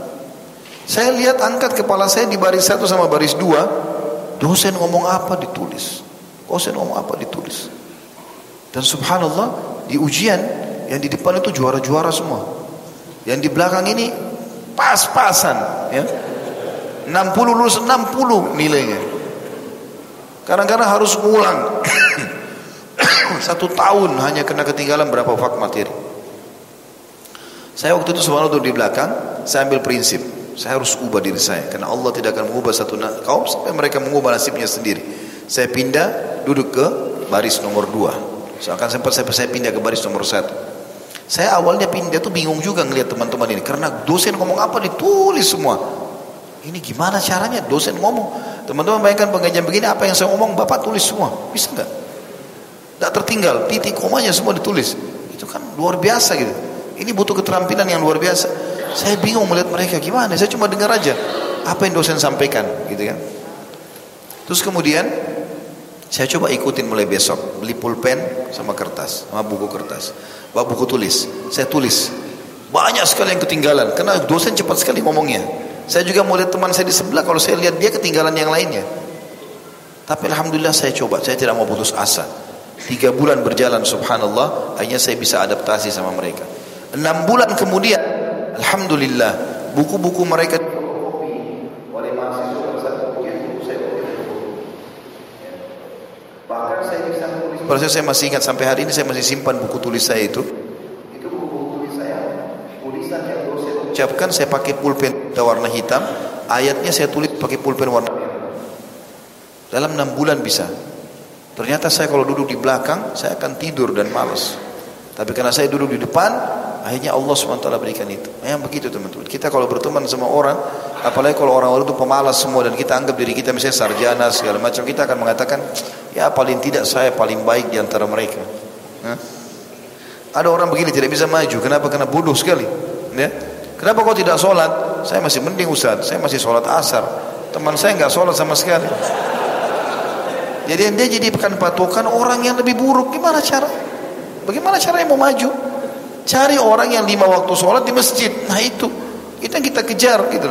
Speaker 1: Saya lihat angkat kepala saya di baris satu sama baris dua. Dosen ngomong apa ditulis. Dosen ngomong apa ditulis. Dan subhanallah di ujian yang di depan itu juara-juara semua. Yang di belakang ini pas-pasan. Ya. 60 lulus 60 nilainya. Kadang-kadang harus ngulang. *coughs* Satu tahun hanya kena ketinggalan berapa fak materi. Saya waktu itu subhanallah di belakang, saya ambil prinsip, saya harus ubah diri saya karena Allah tidak akan mengubah satu kaum sampai mereka mengubah nasibnya sendiri. Saya pindah duduk ke baris nomor dua. Saya akan sempat saya, saya pindah ke baris nomor satu. Saya awalnya pindah tuh bingung juga ngelihat teman-teman ini karena dosen ngomong apa ditulis semua. Ini gimana caranya dosen ngomong? Teman-teman bayangkan pengajian begini apa yang saya ngomong Bapak tulis semua. Bisa nggak? Tidak tertinggal, titik komanya semua ditulis. Itu kan luar biasa gitu. Ini butuh keterampilan yang luar biasa. Saya bingung melihat mereka gimana. Saya cuma dengar aja apa yang dosen sampaikan, gitu kan. Terus kemudian saya coba ikutin mulai besok, beli pulpen sama kertas, sama buku kertas. Bawa buku tulis, saya tulis. Banyak sekali yang ketinggalan karena dosen cepat sekali ngomongnya. Saya juga mau lihat teman saya di sebelah kalau saya lihat dia ketinggalan yang lainnya. Tapi alhamdulillah saya coba, saya tidak mau putus asa. Tiga bulan berjalan subhanallah, akhirnya saya bisa adaptasi sama mereka. Enam bulan kemudian, Alhamdulillah, buku-buku mereka Bahkan saya saya masih ingat sampai hari ini saya masih simpan buku tulis saya itu. Itu buku tulis saya, tulisan yang dosen ucapkan saya pakai pulpen warna hitam, ayatnya saya tulis pakai pulpen warna dalam enam bulan bisa ternyata saya kalau duduk di belakang saya akan tidur dan malas tapi karena saya duduk di depan akhirnya Allah SWT berikan itu. Yang begitu teman-teman. Kita kalau berteman sama orang apalagi kalau orang-orang itu pemalas semua dan kita anggap diri kita misalnya sarjana segala macam kita akan mengatakan ya paling tidak saya paling baik di antara mereka. Hah? ada orang begini tidak bisa maju. Kenapa? Karena bodoh sekali. Ya? Kenapa kau tidak sholat? Saya masih mending Ustaz, saya masih sholat asar. Teman saya nggak sholat sama sekali. Jadi dia jadikan patokan orang yang lebih buruk. Gimana cara? Bagaimana cara yang mau maju? Cari orang yang lima waktu sholat di masjid. Nah itu, itu yang kita kejar gitu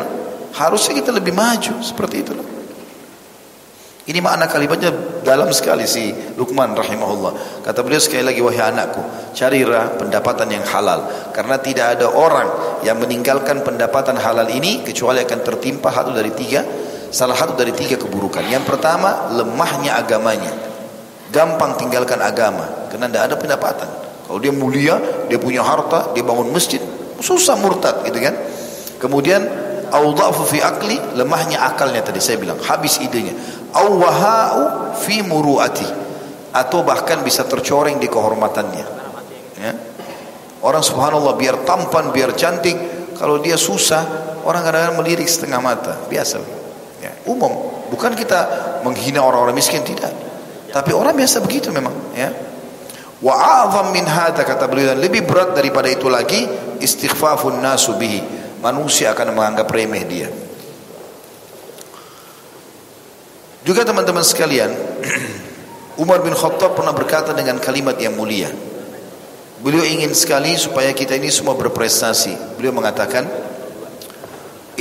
Speaker 1: Harusnya kita lebih maju seperti itu Ini makna kalimatnya dalam sekali si Luqman rahimahullah. Kata beliau sekali lagi wahai anakku, carilah pendapatan yang halal karena tidak ada orang yang meninggalkan pendapatan halal ini kecuali akan tertimpa satu dari tiga salah satu dari tiga keburukan. Yang pertama lemahnya agamanya, gampang tinggalkan agama karena tidak ada pendapatan. Kalau dia mulia, dia punya harta, dia bangun masjid, susah murtad gitu kan. Kemudian audhafu fi akli, lemahnya akalnya tadi saya bilang, habis idenya awwahau fi muruati atau bahkan bisa tercoreng di kehormatannya ya. orang subhanallah biar tampan biar cantik kalau dia susah orang kadang-kadang melirik setengah mata biasa. Umum. Bukan kita menghina orang-orang miskin tidak. Tapi orang biasa begitu memang ya. Wa a'zam min hada kata beliau dan lebih berat daripada itu lagi istighfafun nasu bihi. Manusia akan menganggap remeh dia. Juga teman-teman sekalian, *clears throat* Umar bin Khattab pernah berkata dengan kalimat yang mulia. Beliau ingin sekali supaya kita ini semua berprestasi. Beliau mengatakan,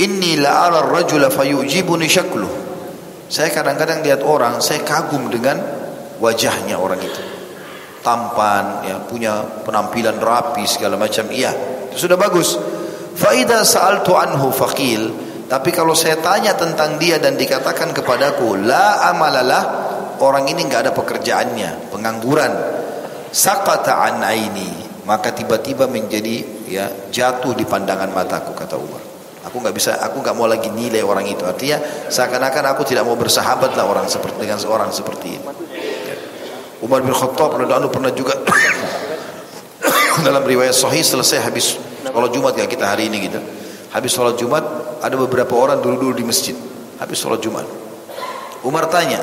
Speaker 1: Inni la'ara rajula fayujibuni syaklu. Saya kadang-kadang lihat orang, saya kagum dengan wajahnya orang itu. Tampan, ya, punya penampilan rapi segala macam. Iya, itu sudah bagus. Faida sa'altu anhu faqil. Tapi kalau saya tanya tentang dia dan dikatakan kepadaku, la amalalah, orang ini nggak ada pekerjaannya, pengangguran. Sakata an aini, maka tiba-tiba menjadi ya jatuh di pandangan mataku kata Umar. Aku nggak bisa, aku nggak mau lagi nilai orang itu. Artinya seakan-akan aku tidak mau bersahabat lah orang seperti dengan seorang seperti ini. Umar bin Khattab radhiyallahu pernah juga *coughs* dalam riwayat Sahih selesai habis kalau Jumat ya kita hari ini gitu. Habis sholat Jumat ada beberapa orang dulu-dulu di masjid. Habis sholat Jumat. Umar tanya,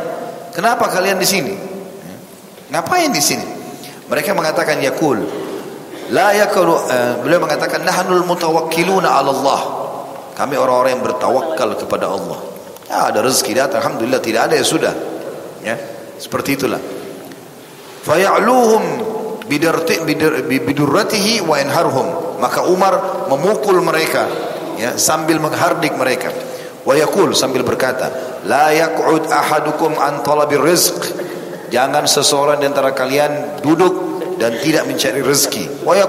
Speaker 1: kenapa kalian di sini? Ngapain di sini? Mereka mengatakan yakul. La yakulu. Uh, beliau mengatakan nahnul mutawakkiluna Allah. Kami orang-orang yang bertawakal kepada Allah. Ya, ada rezeki datang, alhamdulillah tidak ada ya sudah. Ya, seperti itulah. Faya'luhum bidurratihi wa inharhum. Maka Umar memukul mereka ya sambil menghardik mereka wa sambil berkata la yaq'ud ahadukum an talabir rizq jangan seseorang di antara kalian duduk dan tidak mencari rezeki wa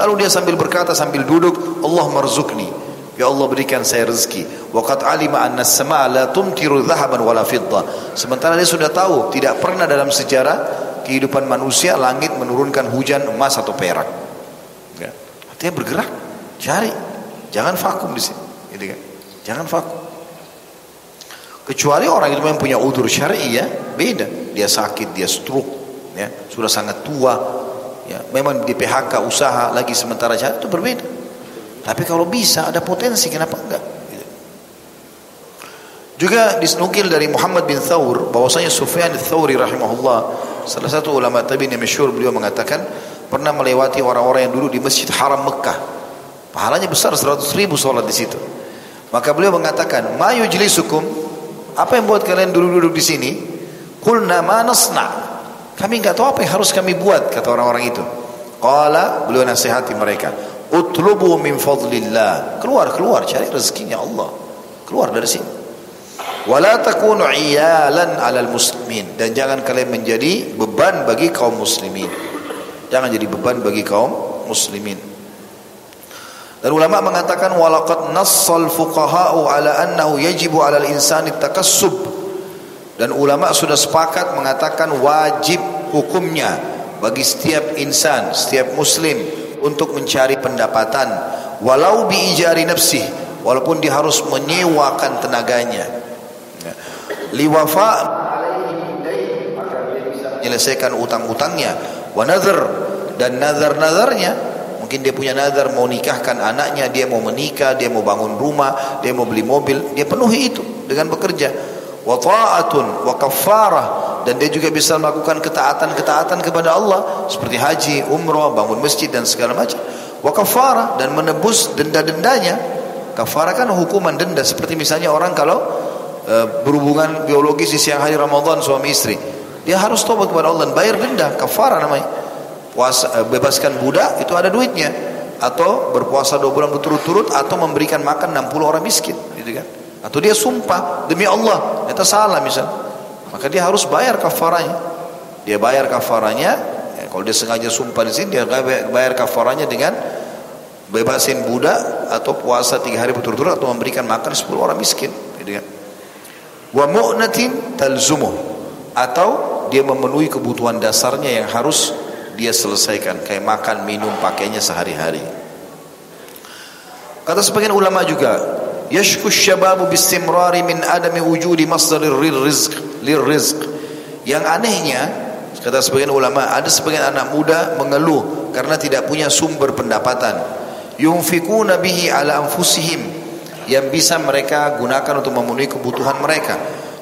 Speaker 1: lalu dia sambil berkata sambil duduk Allah marzuqni ya Allah berikan saya rezeki waqad alima anna as-samaa la tumtiru dhahaban wala fidda sementara dia sudah tahu tidak pernah dalam sejarah kehidupan manusia langit menurunkan hujan emas atau perak ya. artinya bergerak cari Jangan vakum di sini. Gitu kan? Jangan vakum. Kecuali orang itu memang punya udur syar'i ya, beda. Dia sakit, dia stroke, ya, sudah sangat tua, ya, memang di PHK usaha lagi sementara jalan itu berbeda. Tapi kalau bisa ada potensi, kenapa enggak? Juga disenukil dari Muhammad bin Thawr bahwasanya Sufyan Thawri rahimahullah salah satu ulama tabi'in yang masyhur beliau mengatakan pernah melewati orang-orang yang dulu di Masjid Haram Mekah Pahalanya besar 100 ribu sholat di situ. Maka beliau mengatakan, "Ma yujlisukum?" Apa yang buat kalian duduk-duduk di sini? Qulna ma nasna. Kami enggak tahu apa yang harus kami buat kata orang-orang itu. Qala beliau nasihati mereka, "Utlubu min fadlillah." Keluar, keluar cari rezekinya Allah. Keluar dari sini. Wala takunu iyalan alal muslimin dan jangan kalian menjadi beban bagi kaum muslimin. Jangan jadi beban bagi kaum muslimin. Dan ulama mengatakan walaqad nassal fuqaha'u ala annahu yajibu 'alal insani takassub. Dan ulama sudah sepakat mengatakan wajib hukumnya bagi setiap insan, setiap muslim untuk mencari pendapatan walau bi ijari nafsih walaupun dia harus menyewakan tenaganya ya. liwafa menyelesaikan utang-utangnya wa nazar dan nazar-nazarnya mungkin dia punya nazar mau nikahkan anaknya dia mau menikah dia mau bangun rumah dia mau beli mobil dia penuhi itu dengan bekerja wa ta'atun wa kaffarah dan dia juga bisa melakukan ketaatan-ketaatan kepada Allah seperti haji, umrah, bangun masjid dan segala macam. Wa kaffarah dan menebus denda-dendanya. Kafarah kan hukuman denda seperti misalnya orang kalau e, berhubungan biologis di siang hari Ramadan suami istri. Dia harus tobat kepada Allah dan bayar denda, kafarah namanya. Puasa e, bebaskan budak itu ada duitnya atau berpuasa dua bulan berturut-turut atau memberikan makan 60 orang miskin gitu kan. Atau dia sumpah demi Allah, itu salah misal. Maka dia harus bayar kafaranya. Dia bayar kafaranya. Ya, kalau dia sengaja sumpah di sini, dia bayar kafaranya dengan bebasin budak atau puasa tiga hari berturut-turut atau memberikan makan sepuluh orang miskin. Wa mu'natin talzumuh atau dia memenuhi kebutuhan dasarnya yang harus dia selesaikan kayak makan, minum, pakainya sehari-hari. Kata sebagian ulama juga, syababu bistimrari min adami wujudi masdarir rizq lirrizq yang anehnya kata sebagian ulama ada sebagian anak muda mengeluh karena tidak punya sumber pendapatan. Yunfikuna bihi ala anfusihim. Yang bisa mereka gunakan untuk memenuhi kebutuhan mereka.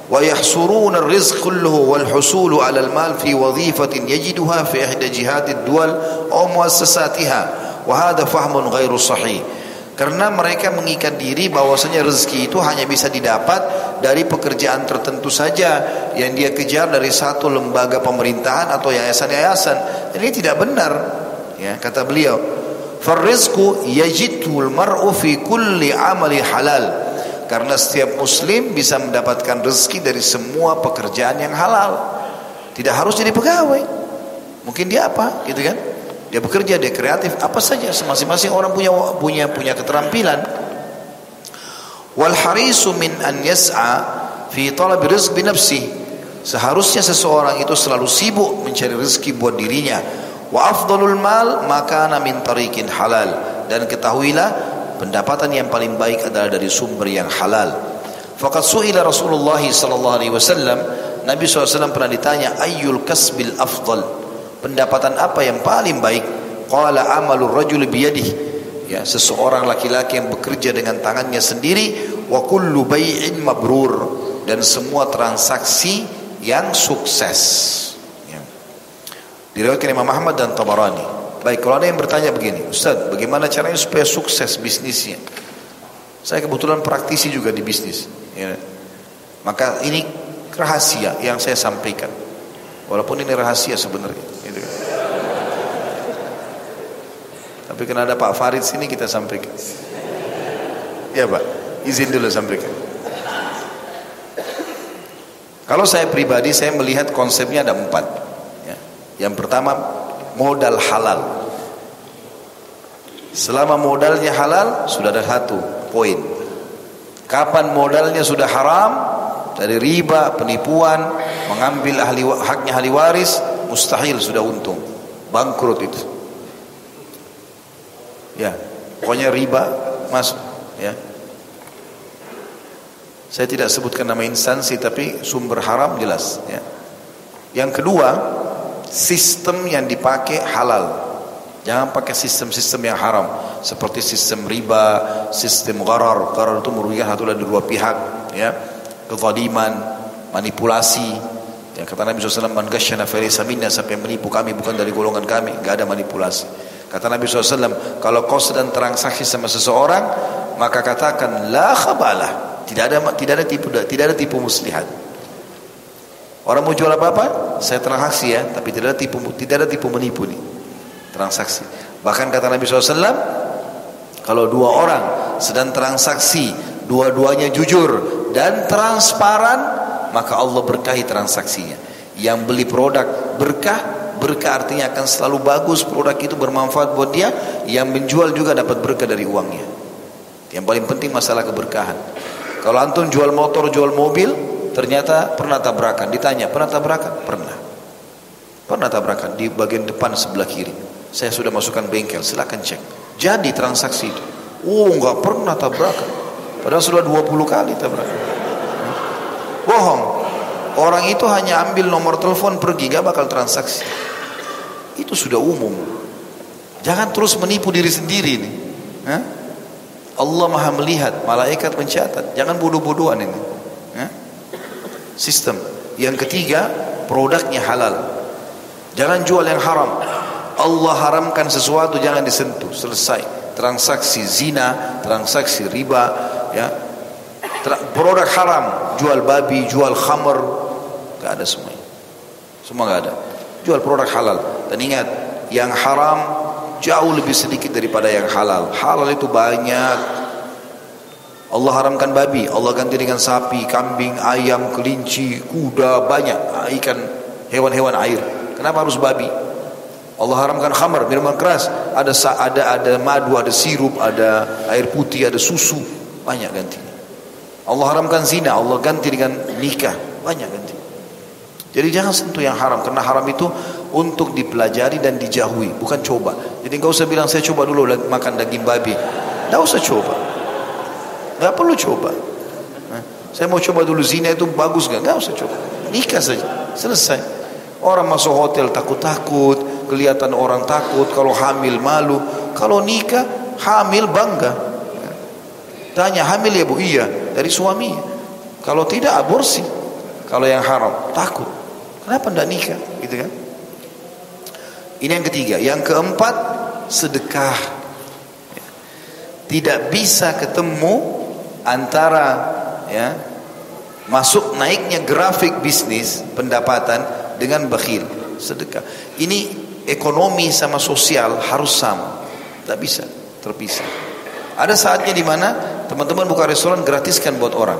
Speaker 1: Wa yahsuruna ar-rizq kulluhu wal husulu ala al-mal fi wadhifatin yajiduha fi ihda jihadid dual aw muassasatiha wa hadha fahmun ghairu sahih karena mereka mengikat diri bahwasanya rezeki itu hanya bisa didapat dari pekerjaan tertentu saja yang dia kejar dari satu lembaga pemerintahan atau yayasan-yayasan. Ini tidak benar. Ya, kata beliau, "Farizqu yajidul mar'u fi kulli amali halal." Karena setiap muslim bisa mendapatkan rezeki dari semua pekerjaan yang halal. Tidak harus jadi pegawai. Mungkin dia apa, gitu kan? Dia bekerja, dia kreatif, apa saja. Masing-masing orang punya punya punya keterampilan. Wal harisu min an yas'a fi talab rizq bi. Seharusnya seseorang itu selalu sibuk mencari rezeki buat dirinya. Wa afdalul mal maka min tariqin halal. Dan ketahuilah pendapatan yang paling baik adalah dari sumber yang halal. Faqad su'ila Rasulullah sallallahu alaihi wasallam Nabi SAW pernah ditanya ayyul kasbil afdal pendapatan apa yang paling baik? Qala amalur rajul biyadihi. Ya seseorang laki-laki yang bekerja dengan tangannya sendiri wa kullu bai'in mabrur. Dan semua transaksi yang sukses. Ya. diriwayatkan Imam Ahmad dan Tabarani. Baik kalau ada yang bertanya begini Ustaz bagaimana caranya supaya sukses bisnisnya? Saya kebetulan praktisi juga di bisnis ya. maka ini rahasia yang saya sampaikan walaupun ini rahasia sebenarnya Tapi karena ada Pak Farid sini kita sampaikan. Ya Pak, izin dulu sampaikan. Kalau saya pribadi saya melihat konsepnya ada empat. Ya. Yang pertama modal halal. Selama modalnya halal sudah ada satu poin. Kapan modalnya sudah haram dari riba, penipuan, mengambil ahli haknya ahli waris, mustahil sudah untung. Bangkrut itu. Ya, pokoknya riba masuk. Ya. Saya tidak sebutkan nama instansi tapi sumber haram jelas. Ya. Yang kedua, sistem yang dipakai halal. Jangan pakai sistem-sistem yang haram seperti sistem riba, sistem gharar. Gharar itu merugikan satu dari dua pihak, ya. Kezaliman, manipulasi. Ya, kata Nabi SAW, "Man ghasyana falaysa minna" sampai menipu kami bukan dari golongan kami, enggak ada manipulasi. Kata Nabi SAW, kalau kau sedang transaksi sama seseorang, maka katakan la khabalah. Tidak ada tidak ada tipu tidak ada tipu muslihat. Orang mau jual apa-apa, saya transaksi ya, tapi tidak ada tipu tidak ada tipu menipu nih. Transaksi. Bahkan kata Nabi SAW, kalau dua orang sedang transaksi, dua-duanya jujur dan transparan, maka Allah berkahi transaksinya. Yang beli produk berkah, berkah artinya akan selalu bagus produk itu bermanfaat buat dia yang menjual juga dapat berkah dari uangnya. Yang paling penting masalah keberkahan. Kalau antum jual motor jual mobil ternyata pernah tabrakan? Ditanya pernah tabrakan? Pernah. Pernah tabrakan? Di bagian depan sebelah kiri. Saya sudah masukkan bengkel silakan cek. Jadi transaksi itu. Oh nggak pernah tabrakan Padahal sudah 20 kali tabrak. Bohong. Orang itu hanya ambil nomor telepon pergi, gak bakal transaksi. Itu sudah umum. Jangan terus menipu diri sendiri ini. Hah? Allah maha melihat, malaikat mencatat. Jangan bodoh-bodohan ini. Hah? Sistem. Yang ketiga, produknya halal. Jangan jual yang haram. Allah haramkan sesuatu jangan disentuh. Selesai. Transaksi zina, transaksi riba, ya. Produk haram, jual babi, jual khamr, gak ada semuanya. Semua gak ada. Jual produk halal. Dan ingat, yang haram jauh lebih sedikit daripada yang halal. Halal itu banyak. Allah haramkan babi, Allah ganti dengan sapi, kambing, ayam, kelinci, kuda, banyak ikan, hewan-hewan air. Kenapa harus babi? Allah haramkan khamar, minuman keras. Ada ada ada madu, ada sirup, ada air putih, ada susu, banyak ganti. Allah haramkan zina, Allah ganti dengan nikah, banyak ganti. Jadi jangan sentuh yang haram karena haram itu untuk dipelajari dan dijauhi, bukan coba. Jadi enggak usah bilang saya coba dulu makan daging babi. Enggak usah coba. Enggak perlu coba. Saya mau coba dulu zina itu bagus enggak? Enggak usah coba. Nikah saja, selesai. Orang masuk hotel takut-takut, kelihatan orang takut kalau hamil malu kalau nikah hamil bangga tanya hamil ya bu? Iya. Dari suami? Kalau tidak aborsi. Kalau yang haram. Takut. Kenapa tidak nikah? Gitu kan. Ini yang ketiga. Yang keempat sedekah. Tidak bisa ketemu antara ya masuk naiknya grafik bisnis pendapatan dengan bakhil sedekah. Ini ekonomi sama sosial harus sama. Tidak bisa terpisah. Ada saatnya di mana teman-teman buka restoran gratiskan buat orang.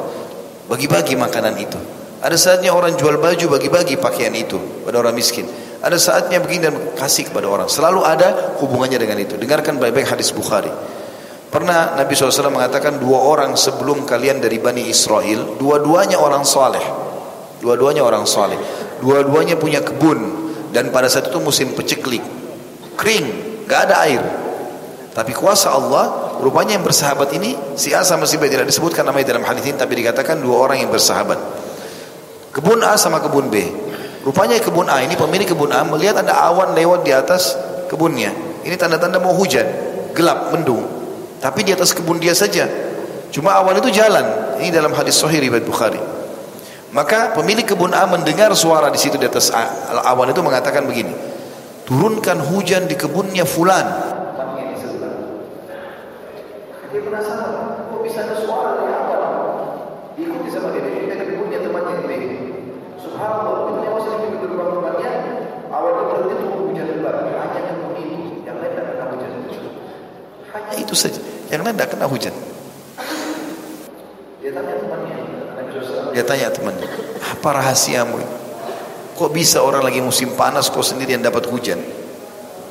Speaker 1: Bagi-bagi makanan itu. Ada saatnya orang jual baju bagi-bagi pakaian itu pada orang miskin. Ada saatnya begini dan kasih kepada orang. Selalu ada hubungannya dengan itu. Dengarkan baik-baik hadis Bukhari. Pernah Nabi SAW mengatakan dua orang sebelum kalian dari Bani Israel, dua-duanya orang soleh. Dua-duanya orang soleh. Dua-duanya punya kebun, dan pada saat itu musim peceklik kering gak ada air tapi kuasa Allah rupanya yang bersahabat ini si A sama si B tidak disebutkan namanya dalam hadis ini tapi dikatakan dua orang yang bersahabat. Kebun A sama kebun B. Rupanya kebun A ini pemilik kebun A melihat ada awan lewat di atas kebunnya. Ini tanda-tanda mau hujan gelap mendung. Tapi di atas kebun dia saja. Cuma awan itu jalan. Ini dalam hadis sahih riwayat Bukhari. Maka pemilik kebun A mendengar suara di situ di atas awan itu mengatakan begini, turunkan hujan di kebunnya fulan. Dia penasaran, kok bisa ada suara dari awan? Diikuti sama dia, dia ke kebunnya temannya ini. Subhanallah, itu yang masih di awan itu berhenti turun hujan lebat. Hanya kebun ini, yang lain tidak kena hujan. Hanya itu saja, yang lain tidak kena hujan. Dia tanya temannya, dia tanya temannya, apa rahasiamu? Kok bisa orang lagi musim panas kok sendiri yang dapat hujan?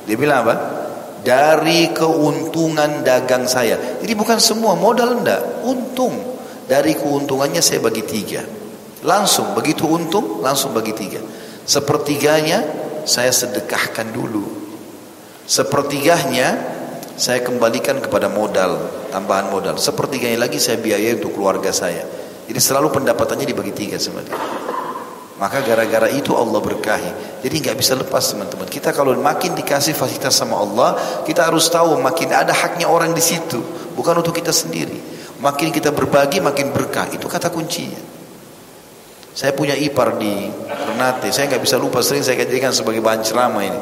Speaker 1: Dia bilang apa? Dari keuntungan dagang saya. Jadi bukan semua modal enggak, untung. Dari keuntungannya saya bagi tiga. Langsung begitu untung, langsung bagi tiga. Sepertiganya saya sedekahkan dulu. Sepertiganya saya kembalikan kepada modal, tambahan modal. Sepertiganya lagi saya biayai untuk keluarga saya. Jadi selalu pendapatannya dibagi tiga sama dia. Maka gara-gara itu Allah berkahi. Jadi nggak bisa lepas teman-teman. Kita kalau makin dikasih fasilitas sama Allah, kita harus tahu makin ada haknya orang di situ, bukan untuk kita sendiri. Makin kita berbagi, makin berkah. Itu kata kuncinya. Saya punya ipar di Ternate. Saya nggak bisa lupa sering saya kajikan sebagai bahan ceramah ini.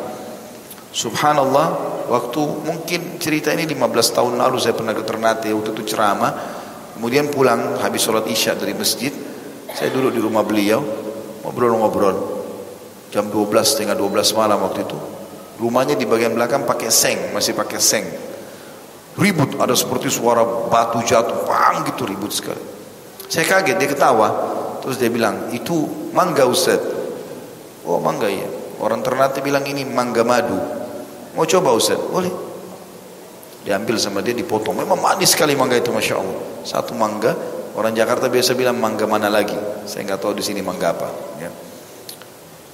Speaker 1: Subhanallah, waktu mungkin cerita ini 15 tahun lalu saya pernah ke Ternate waktu itu ceramah. Kemudian pulang habis sholat isya dari masjid, saya duduk di rumah beliau, ngobrol-ngobrol. Jam 12, setengah 12 malam waktu itu. Rumahnya di bagian belakang pakai seng, masih pakai seng. Ribut, ada seperti suara batu jatuh, pang gitu ribut sekali. Saya kaget, dia ketawa. Terus dia bilang, itu mangga Ustaz. Oh mangga ya. Orang Ternate bilang ini mangga madu. Mau coba Ustaz? Boleh. Diambil sama dia dipotong. Memang manis sekali mangga itu Masya Allah. Satu mangga. Orang Jakarta biasa bilang mangga mana lagi. Saya nggak tahu di sini mangga apa. Ya.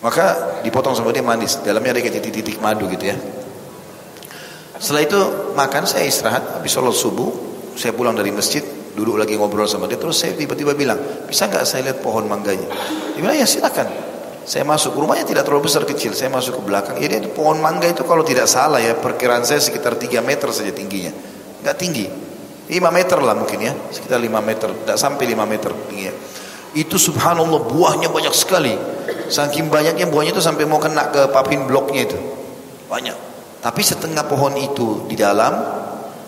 Speaker 1: Maka dipotong sama dia manis. Dalamnya ada titik-titik madu gitu ya. Setelah itu makan saya istirahat. Habis sholat subuh. Saya pulang dari masjid. duduk lagi ngobrol sama dia terus saya tiba-tiba bilang bisa nggak saya lihat pohon mangganya dia bilang ya silakan saya masuk rumahnya tidak terlalu besar kecil saya masuk ke belakang ya dia pohon mangga itu kalau tidak salah ya perkiraan saya sekitar 3 meter saja tingginya nggak tinggi 5 meter lah mungkin ya. Sekitar 5 meter. Tidak sampai 5 meter. Tingginya itu subhanallah buahnya banyak sekali. Saking banyaknya buahnya itu sampai mau kena ke papin bloknya itu. Banyak. Tapi setengah pohon itu di dalam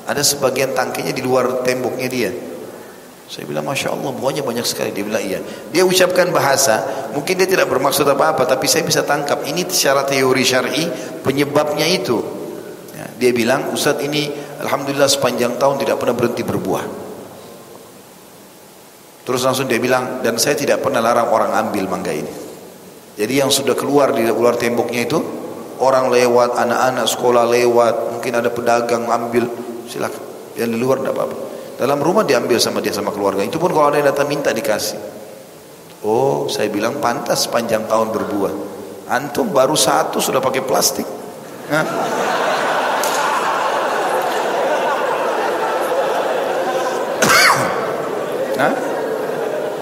Speaker 1: ada sebagian tangkinya di luar temboknya dia. Saya bilang Masya Allah buahnya banyak sekali. Dia bilang iya. Dia ucapkan bahasa Mungkin dia tidak bermaksud apa-apa Tapi saya bisa tangkap. Ini secara teori syari Penyebabnya itu Dia bilang Ustaz ini Alhamdulillah sepanjang tahun tidak pernah berhenti berbuah Terus langsung dia bilang Dan saya tidak pernah larang orang ambil mangga ini Jadi yang sudah keluar di luar temboknya itu Orang lewat, anak-anak sekolah lewat Mungkin ada pedagang ambil Silakan Yang di luar tidak apa-apa dalam rumah diambil sama dia sama keluarga. Itu pun kalau ada yang datang minta dikasih. Oh, saya bilang pantas panjang tahun berbuah. Antum baru satu sudah pakai plastik. Hah? Hah?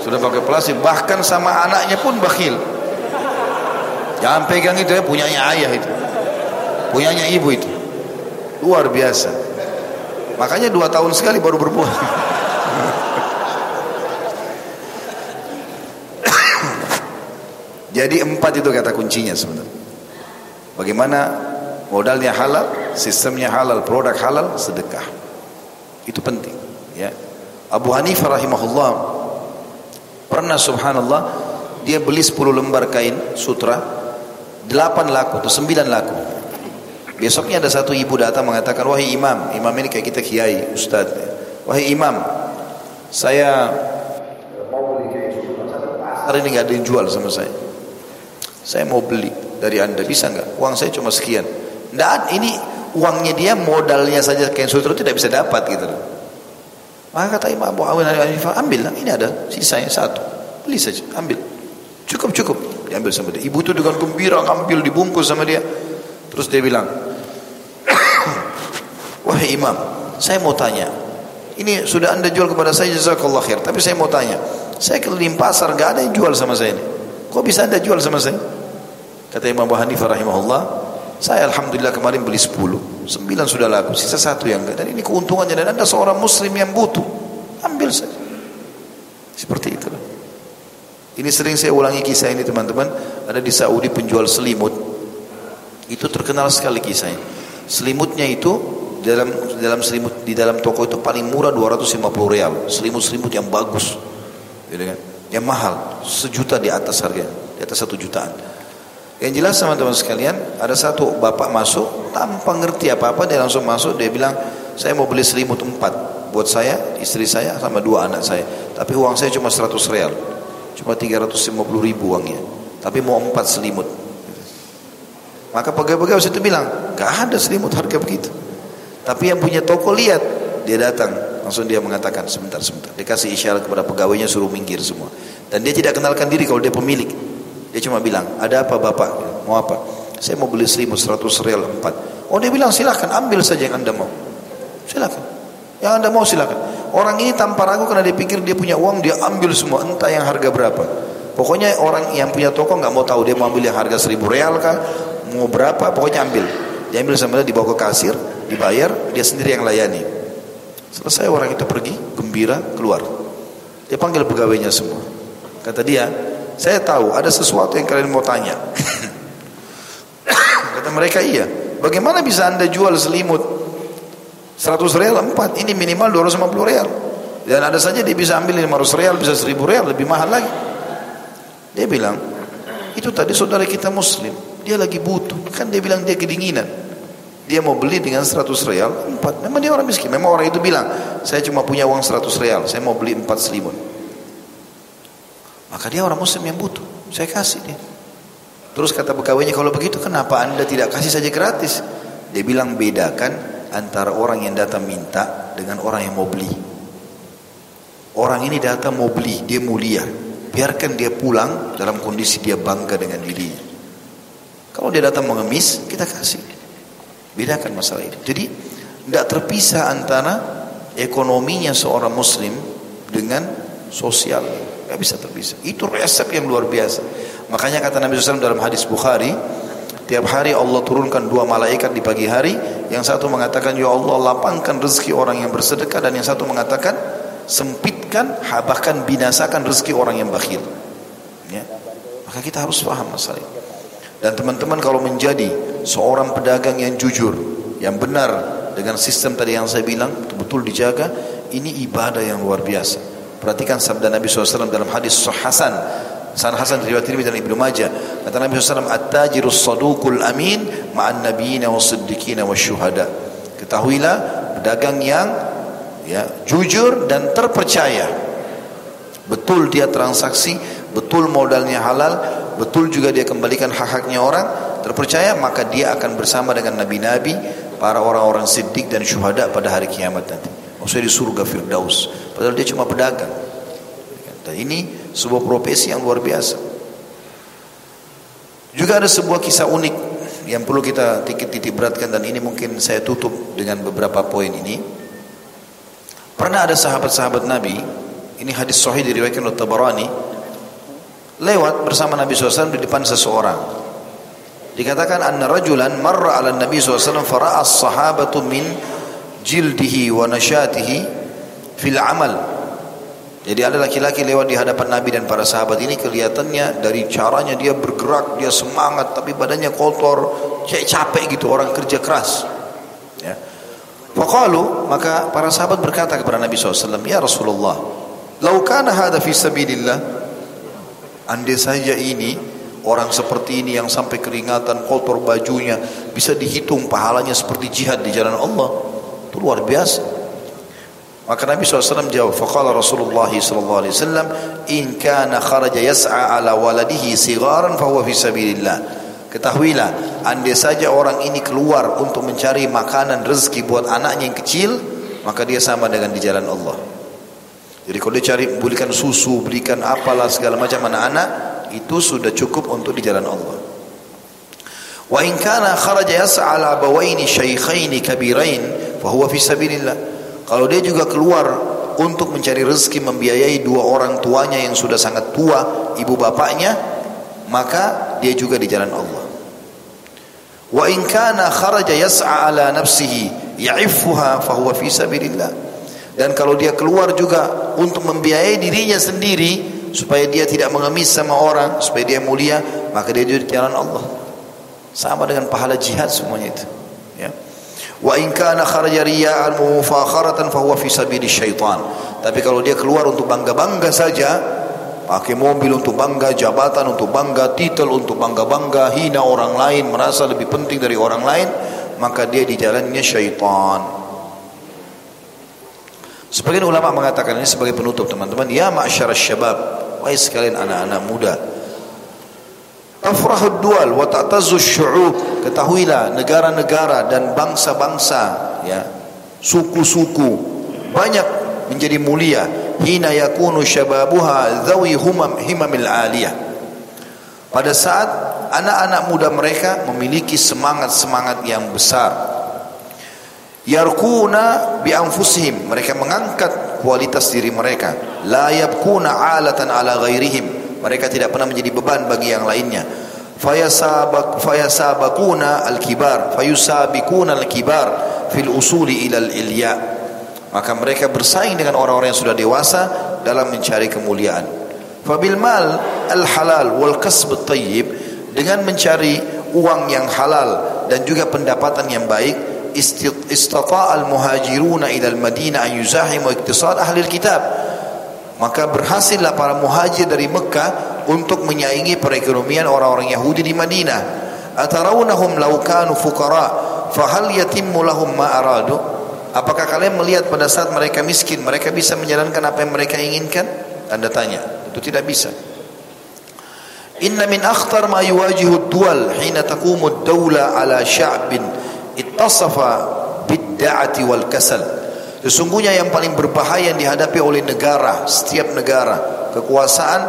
Speaker 1: Sudah pakai plastik. Bahkan sama anaknya pun bakhil. Jangan pegang itu ya, punyanya ayah itu. Punyanya ibu itu. Luar biasa. Makanya dua tahun sekali baru berbuah. Jadi empat itu kata kuncinya sebenarnya. Bagaimana modalnya halal, sistemnya halal, produk halal, sedekah. Itu penting. Ya. Abu Hanifah rahimahullah pernah subhanallah dia beli 10 lembar kain sutra 8 laku atau 9 laku Besoknya ada satu ibu datang mengatakan, wahai imam, imam ini kayak kita kiai, ustaz. Wahai imam, saya hari ini nggak ada yang jual sama saya. Saya mau beli dari anda, bisa nggak? Uang saya cuma sekian. Nggak, ini uangnya dia modalnya saja kain sutra tidak bisa dapat gitu. Maka kata Imam Abu Awin Hanifah, ambil lah, ini ada sisanya satu, beli saja, ambil. Cukup cukup, diambil sama dia. Ibu itu dengan gembira ngambil dibungkus sama dia. Terus dia bilang, *coughs* Wahai imam, saya mau tanya. Ini sudah anda jual kepada saya jazakallah khair. Tapi saya mau tanya. Saya keliling pasar, gak ada yang jual sama saya ini. Kok bisa anda jual sama saya? Kata Imam Abu Hanifah rahimahullah. Saya Alhamdulillah kemarin beli 10. 9 sudah laku. Sisa satu yang enggak. Dan ini keuntungannya. Dan anda seorang muslim yang butuh. Ambil saja. Seperti itu. Ini sering saya ulangi kisah ini teman-teman. Ada di Saudi penjual selimut. Itu terkenal sekali kisahnya. Selimutnya itu dalam dalam selimut di dalam toko itu paling murah 250 real selimut-selimut yang bagus gitu kan yang mahal sejuta di atas harga di atas satu jutaan yang jelas teman-teman sekalian ada satu bapak masuk tanpa ngerti apa-apa dia langsung masuk dia bilang saya mau beli selimut empat buat saya istri saya sama dua anak saya tapi uang saya cuma 100 real cuma 350 ribu uangnya tapi mau empat selimut maka pegawai-pegawai itu bilang gak ada selimut harga begitu tapi yang punya toko lihat, dia datang, langsung dia mengatakan sebentar sebentar. Dia kasih isyarat kepada pegawainya suruh minggir semua. Dan dia tidak kenalkan diri kalau dia pemilik. Dia cuma bilang, ada apa bapak? Mau apa? Saya mau beli selimut 100 real 4. Oh dia bilang silahkan ambil saja yang anda mau. Silahkan. Yang anda mau silahkan. Orang ini tanpa ragu karena dia pikir dia punya uang dia ambil semua entah yang harga berapa. Pokoknya orang yang punya toko nggak mau tahu dia mau ambil yang harga 1000 real kah, mau berapa, pokoknya ambil. Dia ambil dia dibawa ke kasir, dibayar, dia sendiri yang layani. Selesai orang itu pergi, gembira, keluar. Dia panggil pegawainya semua. Kata dia, saya tahu ada sesuatu yang kalian mau tanya. *coughs* Kata mereka, iya. Bagaimana bisa anda jual selimut 100 real 4, ini minimal 250 real. Dan ada saja dia bisa ambil 500 real, bisa 1000 real, lebih mahal lagi. Dia bilang, itu tadi saudara kita muslim, dia lagi butuh. Kan dia bilang dia kedinginan. Dia mau beli dengan 100 real, empat. Memang dia orang miskin. Memang orang itu bilang, saya cuma punya uang 100 real, saya mau beli empat selimut. Maka dia orang muslim yang butuh. Saya kasih dia. Terus kata pegawainya, kalau begitu kenapa anda tidak kasih saja gratis? Dia bilang bedakan antara orang yang datang minta dengan orang yang mau beli. Orang ini datang mau beli, dia mulia. Biarkan dia pulang dalam kondisi dia bangga dengan dirinya. Kalau dia datang mengemis, kita kasih. Bedakan masalah itu. Jadi tidak terpisah antara ekonominya seorang muslim dengan sosial. Gak bisa terpisah. Itu resep yang luar biasa. Makanya kata Nabi SAW dalam hadis Bukhari, tiap hari Allah turunkan dua malaikat di pagi hari. Yang satu mengatakan, Ya Allah lapangkan rezeki orang yang bersedekah. Dan yang satu mengatakan, sempitkan, bahkan binasakan rezeki orang yang bakhil. Ya. Maka kita harus paham masalah ini. Dan teman-teman kalau menjadi seorang pedagang yang jujur, yang benar dengan sistem tadi yang saya bilang, betul-betul dijaga, ini ibadah yang luar biasa. Perhatikan sabda Nabi SAW dalam hadis Hasan. Hasan Hasan riwayat Tirmidzi dan Ibnu Majah. Kata Nabi SAW, "At-tajirus saduqul amin ma'an nabiyina was-siddiqina wasyuhada." Ketahuilah pedagang yang ya jujur dan terpercaya. Betul dia transaksi, betul modalnya halal, betul juga dia kembalikan hak-haknya orang, terpercaya maka dia akan bersama dengan nabi-nabi, para orang-orang siddiq dan syuhada pada hari kiamat nanti. Maksudnya di surga Firdaus. Padahal dia cuma pedagang. Dan ini sebuah profesi yang luar biasa. Juga ada sebuah kisah unik yang perlu kita titik-titik beratkan dan ini mungkin saya tutup dengan beberapa poin ini. Pernah ada sahabat-sahabat Nabi, ini hadis sahih diriwayatkan oleh Tabarani, lewat bersama Nabi SAW di depan seseorang. Dikatakan anna rajulan marra ala Nabi SAW fara'a sahabatu min jildihi wa nasyatihi fil amal. Jadi ada laki-laki lewat di hadapan Nabi dan para sahabat ini kelihatannya dari caranya dia bergerak, dia semangat tapi badannya kotor, kayak capek gitu orang kerja keras. Ya. Faqalu maka para sahabat berkata kepada Nabi SAW, Ya Rasulullah, lau kana hadha fi andai saja ini orang seperti ini yang sampai keringatan kotor bajunya bisa dihitung pahalanya seperti jihad di jalan Allah. Itu luar biasa. Maka Nabi SAW jawab, faqala Rasulullah SAW, in kana kharaja yas'a ala waladihi sigaran fahuwa fi sabilillah. Ketahuilah, andai saja orang ini keluar untuk mencari makanan rezeki buat anaknya yang kecil, maka dia sama dengan di jalan Allah. Jadi kalau dia cari belikan susu, belikan apalah segala macam anak-anak, itu sudah cukup untuk di jalan Allah. Wa in kana kharaja yas'a ala abawaini syaikhaini kabirain fahuwa fi sabilillah. Kalau dia juga keluar untuk mencari rezeki membiayai dua orang tuanya yang sudah sangat tua, ibu bapaknya, maka dia juga di jalan Allah. Wa in kana kharaja yas'a ala nafsihi ya'iffuha fahuwa fi sabilillah. Dan kalau dia keluar juga untuk membiayai dirinya sendiri supaya dia tidak mengemis sama orang, supaya dia mulia, maka dia di jalan Allah. Sama dengan pahala jihad semuanya itu. Wa in kana kharaja riya'an mufakharatan fa huwa fi sabili syaitan. Tapi kalau dia keluar untuk bangga-bangga saja, pakai mobil untuk bangga, jabatan untuk bangga, titel untuk bangga-bangga, hina orang lain, merasa lebih penting dari orang lain, maka dia di jalannya syaitan. Sebagian ulama mengatakan ini sebagai penutup teman-teman, ya ma'syarasy syabab, wahai sekalian anak-anak muda, Tafrahud dual wa ta'tazzu syu'ub. Ketahuilah negara-negara dan bangsa-bangsa ya, suku-suku banyak menjadi mulia hina yakunu syababuha dhawi humam himamil aliyah. Pada saat anak-anak muda mereka memiliki semangat-semangat yang besar. Yarkuna bi anfusihim, mereka mengangkat kualitas diri mereka. La yabkuna alatan ala ghairihim mereka tidak pernah menjadi beban bagi yang lainnya. Fayasabak fayasabakuna al-kibar fayusabikuna al-kibar fil usuli ila al-ilya maka mereka bersaing dengan orang-orang yang sudah dewasa dalam mencari kemuliaan. Fabil mal al-halal wal kasb at-tayyib dengan mencari uang yang halal dan juga pendapatan yang baik istata al-muhajiruna ila al-madinah an yuzahimu iktisad ahli al-kitab maka berhasillah para muhajir dari Mekah untuk menyaingi perekonomian orang-orang Yahudi di Madinah. Atarawnahum law kanu fuqara fahal yatimmu lahum ma aradu? Apakah kalian melihat pada saat mereka miskin mereka bisa menjalankan apa yang mereka inginkan? Anda tanya. Itu tidak bisa. Inna min akhtar ma yuwajihu ad-duwal hina taqumu ad-dawla ala sya'bin ittasafa bid-da'ati wal kasal. Sesungguhnya yang paling berbahaya yang dihadapi oleh negara, setiap negara, kekuasaan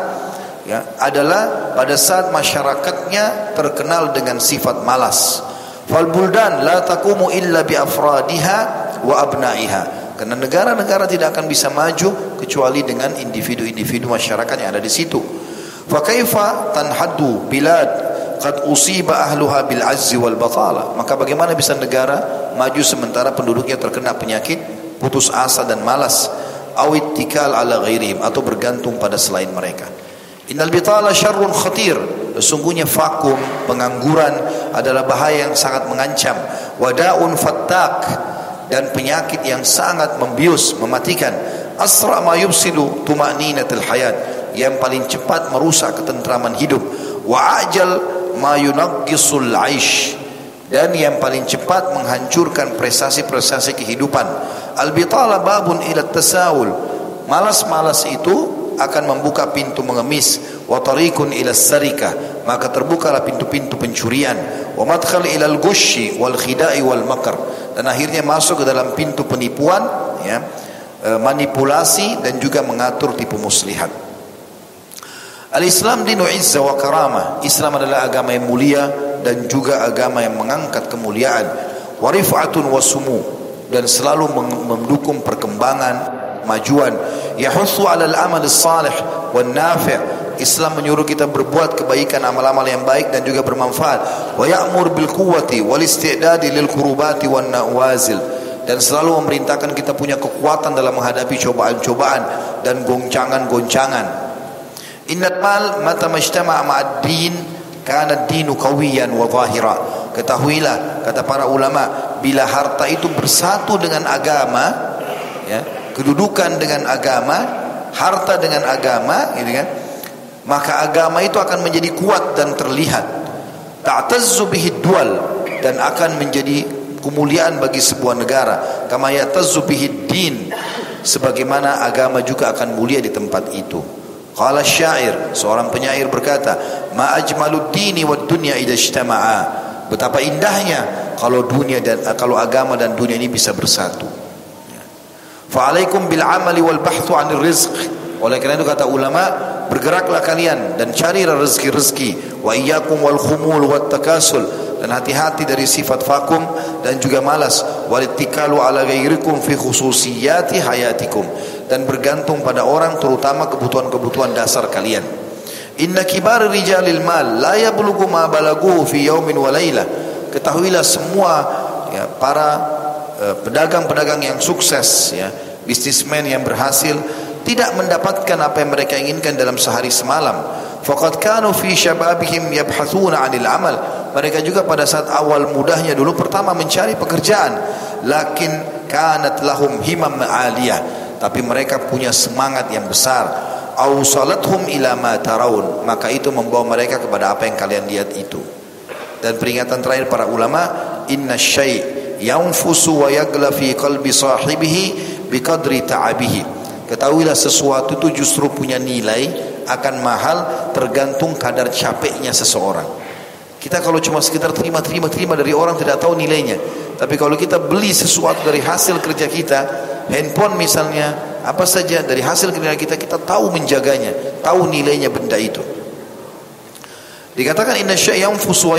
Speaker 1: ya, adalah pada saat masyarakatnya terkenal dengan sifat malas. Fal buldan la takumu illa bi afradiha wa abnaiha. Karena negara-negara tidak akan bisa maju kecuali dengan individu-individu masyarakat yang ada di situ. Fa kaifa tanhaddu bilad qad usiba ahluha bil azzi wal batala. Maka bagaimana bisa negara maju sementara penduduknya terkena penyakit putus asa dan malas awit tikal ala ghairihim atau bergantung pada selain mereka. Innal bitala syarrun khatir. Sesungguhnya vakum, pengangguran adalah bahaya yang sangat mengancam. Wadaun fattak dan penyakit yang sangat membius, mematikan. Asra ma yubsilu tuma'ninatul hayat yang paling cepat merusak ketentraman hidup. Wa ajal ma yunaqqisul aish dan yang paling cepat menghancurkan prestasi-prestasi kehidupan. Al-bitala babun ila tasawul. Malas-malas itu akan membuka pintu mengemis. Wa tariqun ila sarika maka terbukalah pintu-pintu pencurian. Wa madkhal ila al-gushi wal khida'i wal makar. Dan akhirnya masuk ke dalam pintu penipuan ya e, manipulasi dan juga mengatur tipu muslihat. Al-Islam dinu izza wa karamah Islam adalah agama yang mulia dan juga agama yang mengangkat kemuliaan. Wa rif'atun wa sumu. Dan selalu mendukung perkembangan majuan. Yahussu 'ala al-amal salih wan nafi' Islam menyuruh kita berbuat kebaikan amal-amal yang baik dan juga bermanfaat. Wa ya'mur bil quwwati wal isti'dadi lil kurubati wan nawazil. Dan selalu memerintahkan kita punya kekuatan dalam menghadapi cobaan-cobaan dan goncangan-goncangan. Innat mal mata majtama'a ma'ad din kana dinu qawiyan wa zahira. Ketahuilah kata para ulama bila harta itu bersatu dengan agama ya, kedudukan dengan agama, harta dengan agama gitu kan maka agama itu akan menjadi kuat dan terlihat. Ta'tazzu bihi dual dan akan menjadi kemuliaan bagi sebuah negara. Kama yatazzu bihi din sebagaimana agama juga akan mulia di tempat itu qala syair seorang penyair berkata ma ajmalud dini wad dunya idza ijtama'a. Betapa indahnya kalau dunia dan kalau agama dan dunia ini bisa bersatu. Fa alaikum bil amali wal bahthu 'anil rizq. Oleh karena itu kata ulama bergeraklah kalian dan carilah rezeki-rezeki. Wa iyyakum wal khumul wat takasul. Dan hati-hati dari sifat vakum dan juga malas. Walittikalu ala ghairikum fi khususiyati hayatikum dan bergantung pada orang terutama kebutuhan-kebutuhan dasar kalian inna kibar rijalil mal la yablughu ma balaguhu fi yaumin wa lailah ketahuilah semua ya, para eh, pedagang-pedagang uh, yang sukses ya bisnismen yang berhasil tidak mendapatkan apa yang mereka inginkan dalam sehari semalam. Faqad kanu fi syababihim yabhathuna 'anil amal. Mereka juga pada saat awal mudahnya dulu pertama mencari pekerjaan, lakin kanat lahum himam 'aliyah. Tapi mereka punya semangat yang besar. Awsalathum ila ma tarawun. Maka itu membawa mereka kepada apa yang kalian lihat itu. Dan peringatan terakhir para ulama, inna syai' yanfusu wa yagla fi qalbi sahibihi biqadri ta'abihi. Ketahuilah sesuatu itu justru punya nilai akan mahal tergantung kadar capeknya seseorang. Kita kalau cuma sekitar terima terima terima dari orang tidak tahu nilainya. Tapi kalau kita beli sesuatu dari hasil kerja kita, handphone misalnya, apa saja dari hasil kerja kita kita tahu menjaganya, tahu nilainya benda itu. Dikatakan inna syai'an fusu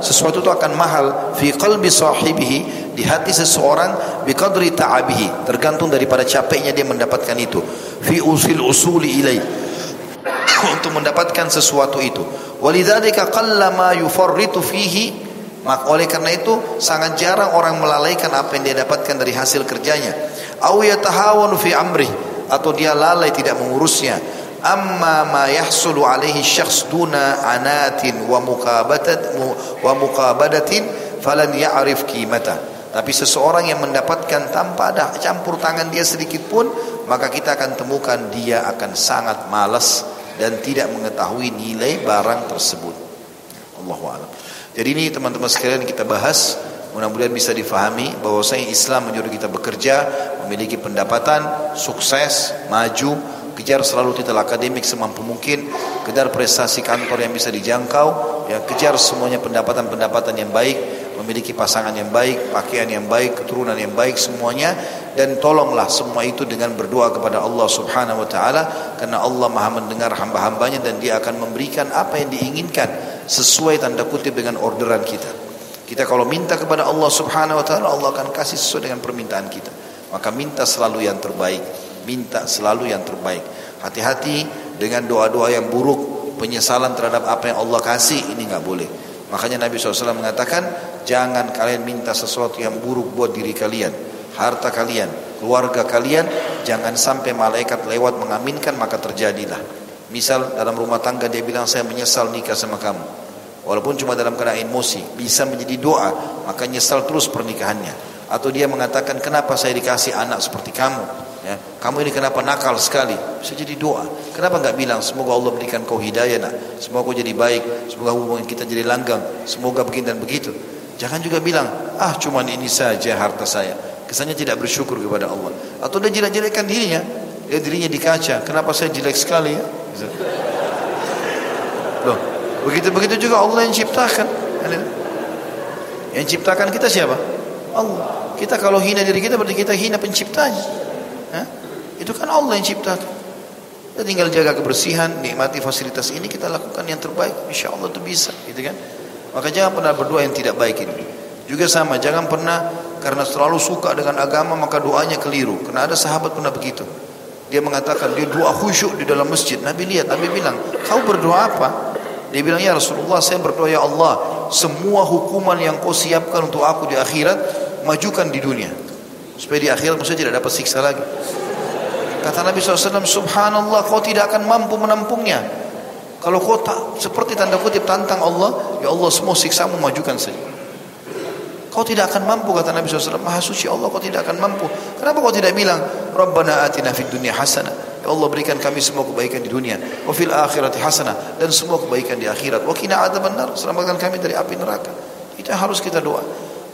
Speaker 1: sesuatu itu akan mahal fi qalbi sahibihi di hati seseorang bi qadri ta'abihi, tergantung daripada capeknya dia mendapatkan itu. Fi usil usuli ilai *coughs* untuk mendapatkan sesuatu itu. Walidzalika qallama yufarritu fihi maka oleh karena itu sangat jarang orang melalaikan apa yang dia dapatkan dari hasil kerjanya. Au yatahawanu fi amri atau dia lalai tidak mengurusnya. Amma ma yahsulu alaihi syakhs duna anatin wa muqabatat wa muqabadatin falan ya'rif qimata. Tapi seseorang yang mendapatkan tanpa ada campur tangan dia sedikit pun maka kita akan temukan dia akan sangat malas dan tidak mengetahui nilai barang tersebut. Allahu a'lam jadi ini teman-teman sekalian kita bahas. Mudah-mudahan bisa difahami bahwasanya Islam menyuruh kita bekerja memiliki pendapatan sukses maju kejar selalu titel akademik semampu mungkin kejar prestasi kantor yang bisa dijangkau ya kejar semuanya pendapatan-pendapatan yang baik memiliki pasangan yang baik pakaian yang baik keturunan yang baik semuanya. Dan tolonglah semua itu dengan berdoa kepada Allah Subhanahu wa taala karena Allah Maha mendengar hamba-hambanya dan dia akan memberikan apa yang diinginkan sesuai tanda kutip dengan orderan kita kita kalau minta kepada Allah Subhanahu wa taala Allah akan kasih sesuai dengan permintaan kita Maka minta selalu yang terbaik. Minta selalu yang terbaik. Hati-hati dengan doa-doa yang buruk, penyesalan terhadap apa yang Allah kasih, ini nggak boleh. Makanya Nabi SAW mengatakan, jangan kalian minta sesuatu yang buruk buat diri kalian, harta kalian, keluarga kalian, jangan sampai malaikat lewat mengaminkan maka terjadilah. Misal dalam rumah tangga dia bilang saya menyesal nikah sama kamu. Walaupun cuma dalam keadaan emosi, bisa menjadi doa, maka nyesal terus pernikahannya. Atau dia mengatakan kenapa saya dikasih anak seperti kamu? Ya kamu ini kenapa nakal sekali? Bisa jadi doa. Kenapa nggak bilang semoga Allah berikan kau hidayah nak. Semoga kau jadi baik. Semoga hubungan kita jadi langgang semoga begini dan begitu. Jangan juga bilang ah cuma ini saja harta saya. Kesannya tidak bersyukur kepada Allah. Atau dia jelek-jelekkan dirinya. Dia dirinya di kaca kenapa saya jelek sekali ya loh begitu begitu juga Allah yang ciptakan yang ciptakan kita siapa Allah kita kalau hina diri kita berarti kita hina penciptanya. Itu kan Allah yang ciptakan. Kita tinggal jaga kebersihan, nikmati fasilitas ini kita lakukan yang terbaik. Insya Allah itu bisa, gitu kan? Maka jangan pernah berdoa yang tidak baik ini. Juga sama, jangan pernah karena terlalu suka dengan agama maka doanya keliru. Karena ada sahabat pernah begitu. Dia mengatakan dia doa khusyuk di dalam masjid. Nabi lihat, Nabi bilang, kau berdoa apa? Dia bilang, ya Rasulullah saya berdoa ya Allah. Semua hukuman yang kau siapkan untuk aku di akhirat majukan di dunia supaya di akhirat maksudnya tidak dapat siksa lagi kata Nabi SAW subhanallah kau tidak akan mampu menampungnya kalau kau tak seperti tanda kutip tantang Allah ya Allah semua siksamu majukan saja kau tidak akan mampu kata Nabi SAW maha suci Allah kau tidak akan mampu kenapa kau tidak bilang Rabbana atina fid dunia hasanah Ya Allah berikan kami semua kebaikan di dunia. Wa fil akhirati hasanah dan semua kebaikan di akhirat. Wa qina adzabannar. Selamatkan kami dari api neraka. Itu harus kita doa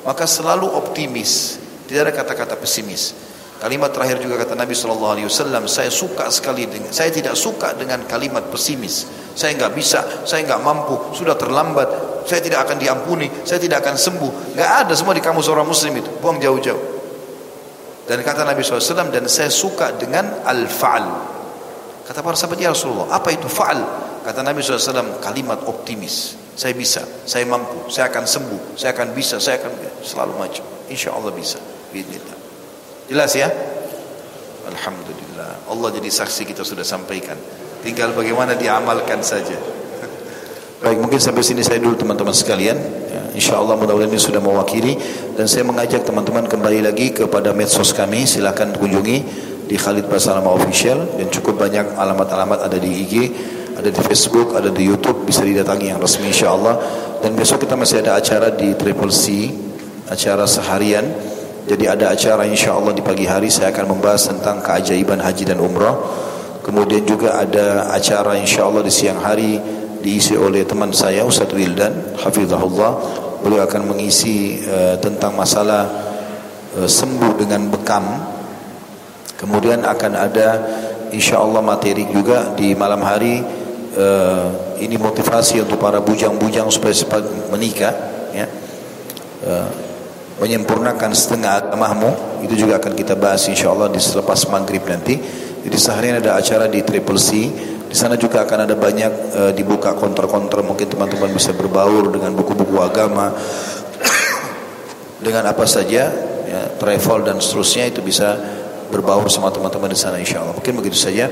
Speaker 1: maka selalu optimis tidak ada kata-kata pesimis kalimat terakhir juga kata Nabi Shallallahu Alaihi Wasallam saya suka sekali dengan saya tidak suka dengan kalimat pesimis saya nggak bisa saya nggak mampu sudah terlambat saya tidak akan diampuni saya tidak akan sembuh nggak ada semua di kamu seorang muslim itu buang jauh-jauh dan kata Nabi SAW dan saya suka dengan al-fa'al kata para sahabat ya Rasulullah apa itu fa'al kata Nabi SAW kalimat optimis saya bisa, saya mampu, saya akan sembuh, saya akan bisa, saya akan selalu maju. Insya Allah bisa. Bismillah. Jelas ya? Alhamdulillah. Allah jadi saksi kita sudah sampaikan. Tinggal bagaimana diamalkan saja. Baik, mungkin sampai sini saya dulu teman-teman sekalian. Ya, insya Allah mudah-mudahan ini sudah mewakili. Dan saya mengajak teman-teman kembali lagi kepada medsos kami. Silahkan kunjungi di Khalid Basalama Official. Dan cukup banyak alamat-alamat ada di IG ada di Facebook, ada di YouTube, bisa didatangi yang resmi insya Allah. Dan besok kita masih ada acara di Triple C, acara seharian. Jadi ada acara insya Allah di pagi hari saya akan membahas tentang keajaiban haji dan umrah. Kemudian juga ada acara insya Allah di siang hari diisi oleh teman saya Ustaz Wildan, Hafizahullah. Beliau akan mengisi uh, tentang masalah uh, sembuh dengan bekam. Kemudian akan ada insya Allah materi juga di malam hari. Uh, ini motivasi untuk para bujang-bujang supaya cepat menikah ya. Uh, menyempurnakan setengah agamamu itu juga akan kita bahas insyaallah di selepas maghrib nanti. Jadi seharian ada acara di Triple C di sana juga akan ada banyak uh, dibuka konter-konter. Mungkin teman-teman bisa berbaur dengan buku-buku agama. *coughs* Dengan apa saja ya, travel dan seterusnya itu bisa berbaur sama teman-teman di sana insyaallah mungkin begitu saja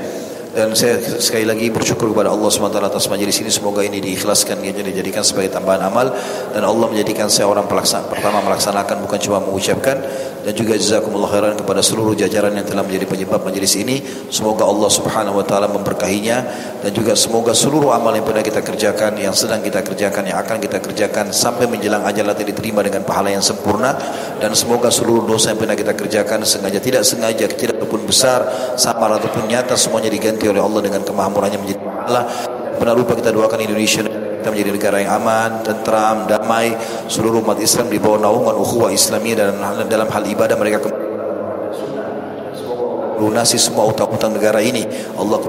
Speaker 1: dan saya sekali lagi bersyukur kepada Allah SWT atas majelis ini. Semoga ini diikhlaskan dan dijadikan sebagai tambahan amal. Dan Allah menjadikan saya orang pelaksana, pertama melaksanakan bukan cuma mengucapkan. Dan juga jazakumullah khairan kepada seluruh jajaran yang telah menjadi penyebab majelis ini. Semoga Allah Subhanahu wa taala memberkahinya. Dan juga semoga seluruh amal yang pernah kita kerjakan yang sedang kita kerjakan yang akan kita kerjakan sampai menjelang ajal nanti diterima dengan pahala yang sempurna. Dan semoga seluruh dosa yang pernah kita kerjakan sengaja tidak sengaja kecil ataupun besar samar ataupun nyata semuanya diganti oleh Allah dengan kemahamurannya menjadi pahala. Pernah lupa kita doakan Indonesia kita menjadi negara yang aman, tentram, damai, seluruh umat Islam di bawah naungan ukhuwah Islamiyah dan dalam hal ibadah mereka lunasi semua utang-utang negara ini. Allah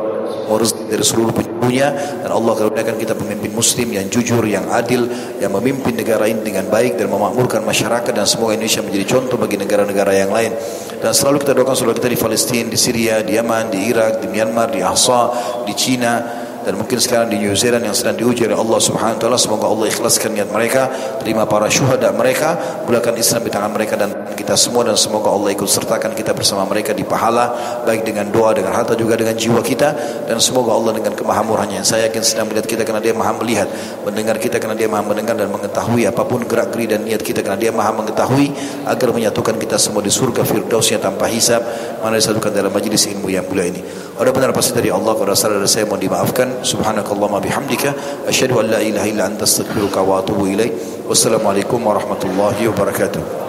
Speaker 1: urus dari seluruh penjulunya dan Allah karuniakan kita pemimpin muslim yang jujur, yang adil, yang memimpin negara ini dengan baik dan memakmurkan masyarakat dan semoga Indonesia menjadi contoh bagi negara-negara yang lain. Dan selalu kita doakan saudara kita di Palestina, di Syria, di Yaman, di Irak, di Myanmar, di Ahsa, di Cina, dan mungkin sekarang di New Zealand yang sedang diuji oleh Allah Subhanahu wa taala semoga Allah ikhlaskan niat mereka terima para syuhada mereka mulakan Islam di tangan mereka dan kita semua dan semoga Allah ikut sertakan kita bersama mereka di pahala baik dengan doa dengan harta juga dengan jiwa kita. Dan semoga Allah dengan kemahamurahnya saya yakin sedang melihat kita karena dia maha melihat mendengar kita karena dia maha mendengar dan mengetahui apa pun gerak geri dan niat kita karena dia maha mengetahui agar menyatukan kita semua di surga firdausnya tanpa hisab. Mana disatukan dalam majlis ilmu yang mulia ini ada benar pasti dari Allah kalau salah dari saya mohon dimaafkan subhanakallahumma bihamdika asyhadu an la ilaha illa anta astaghfiruka wa atubu ilaik wassalamualaikum warahmatullahi wabarakatuh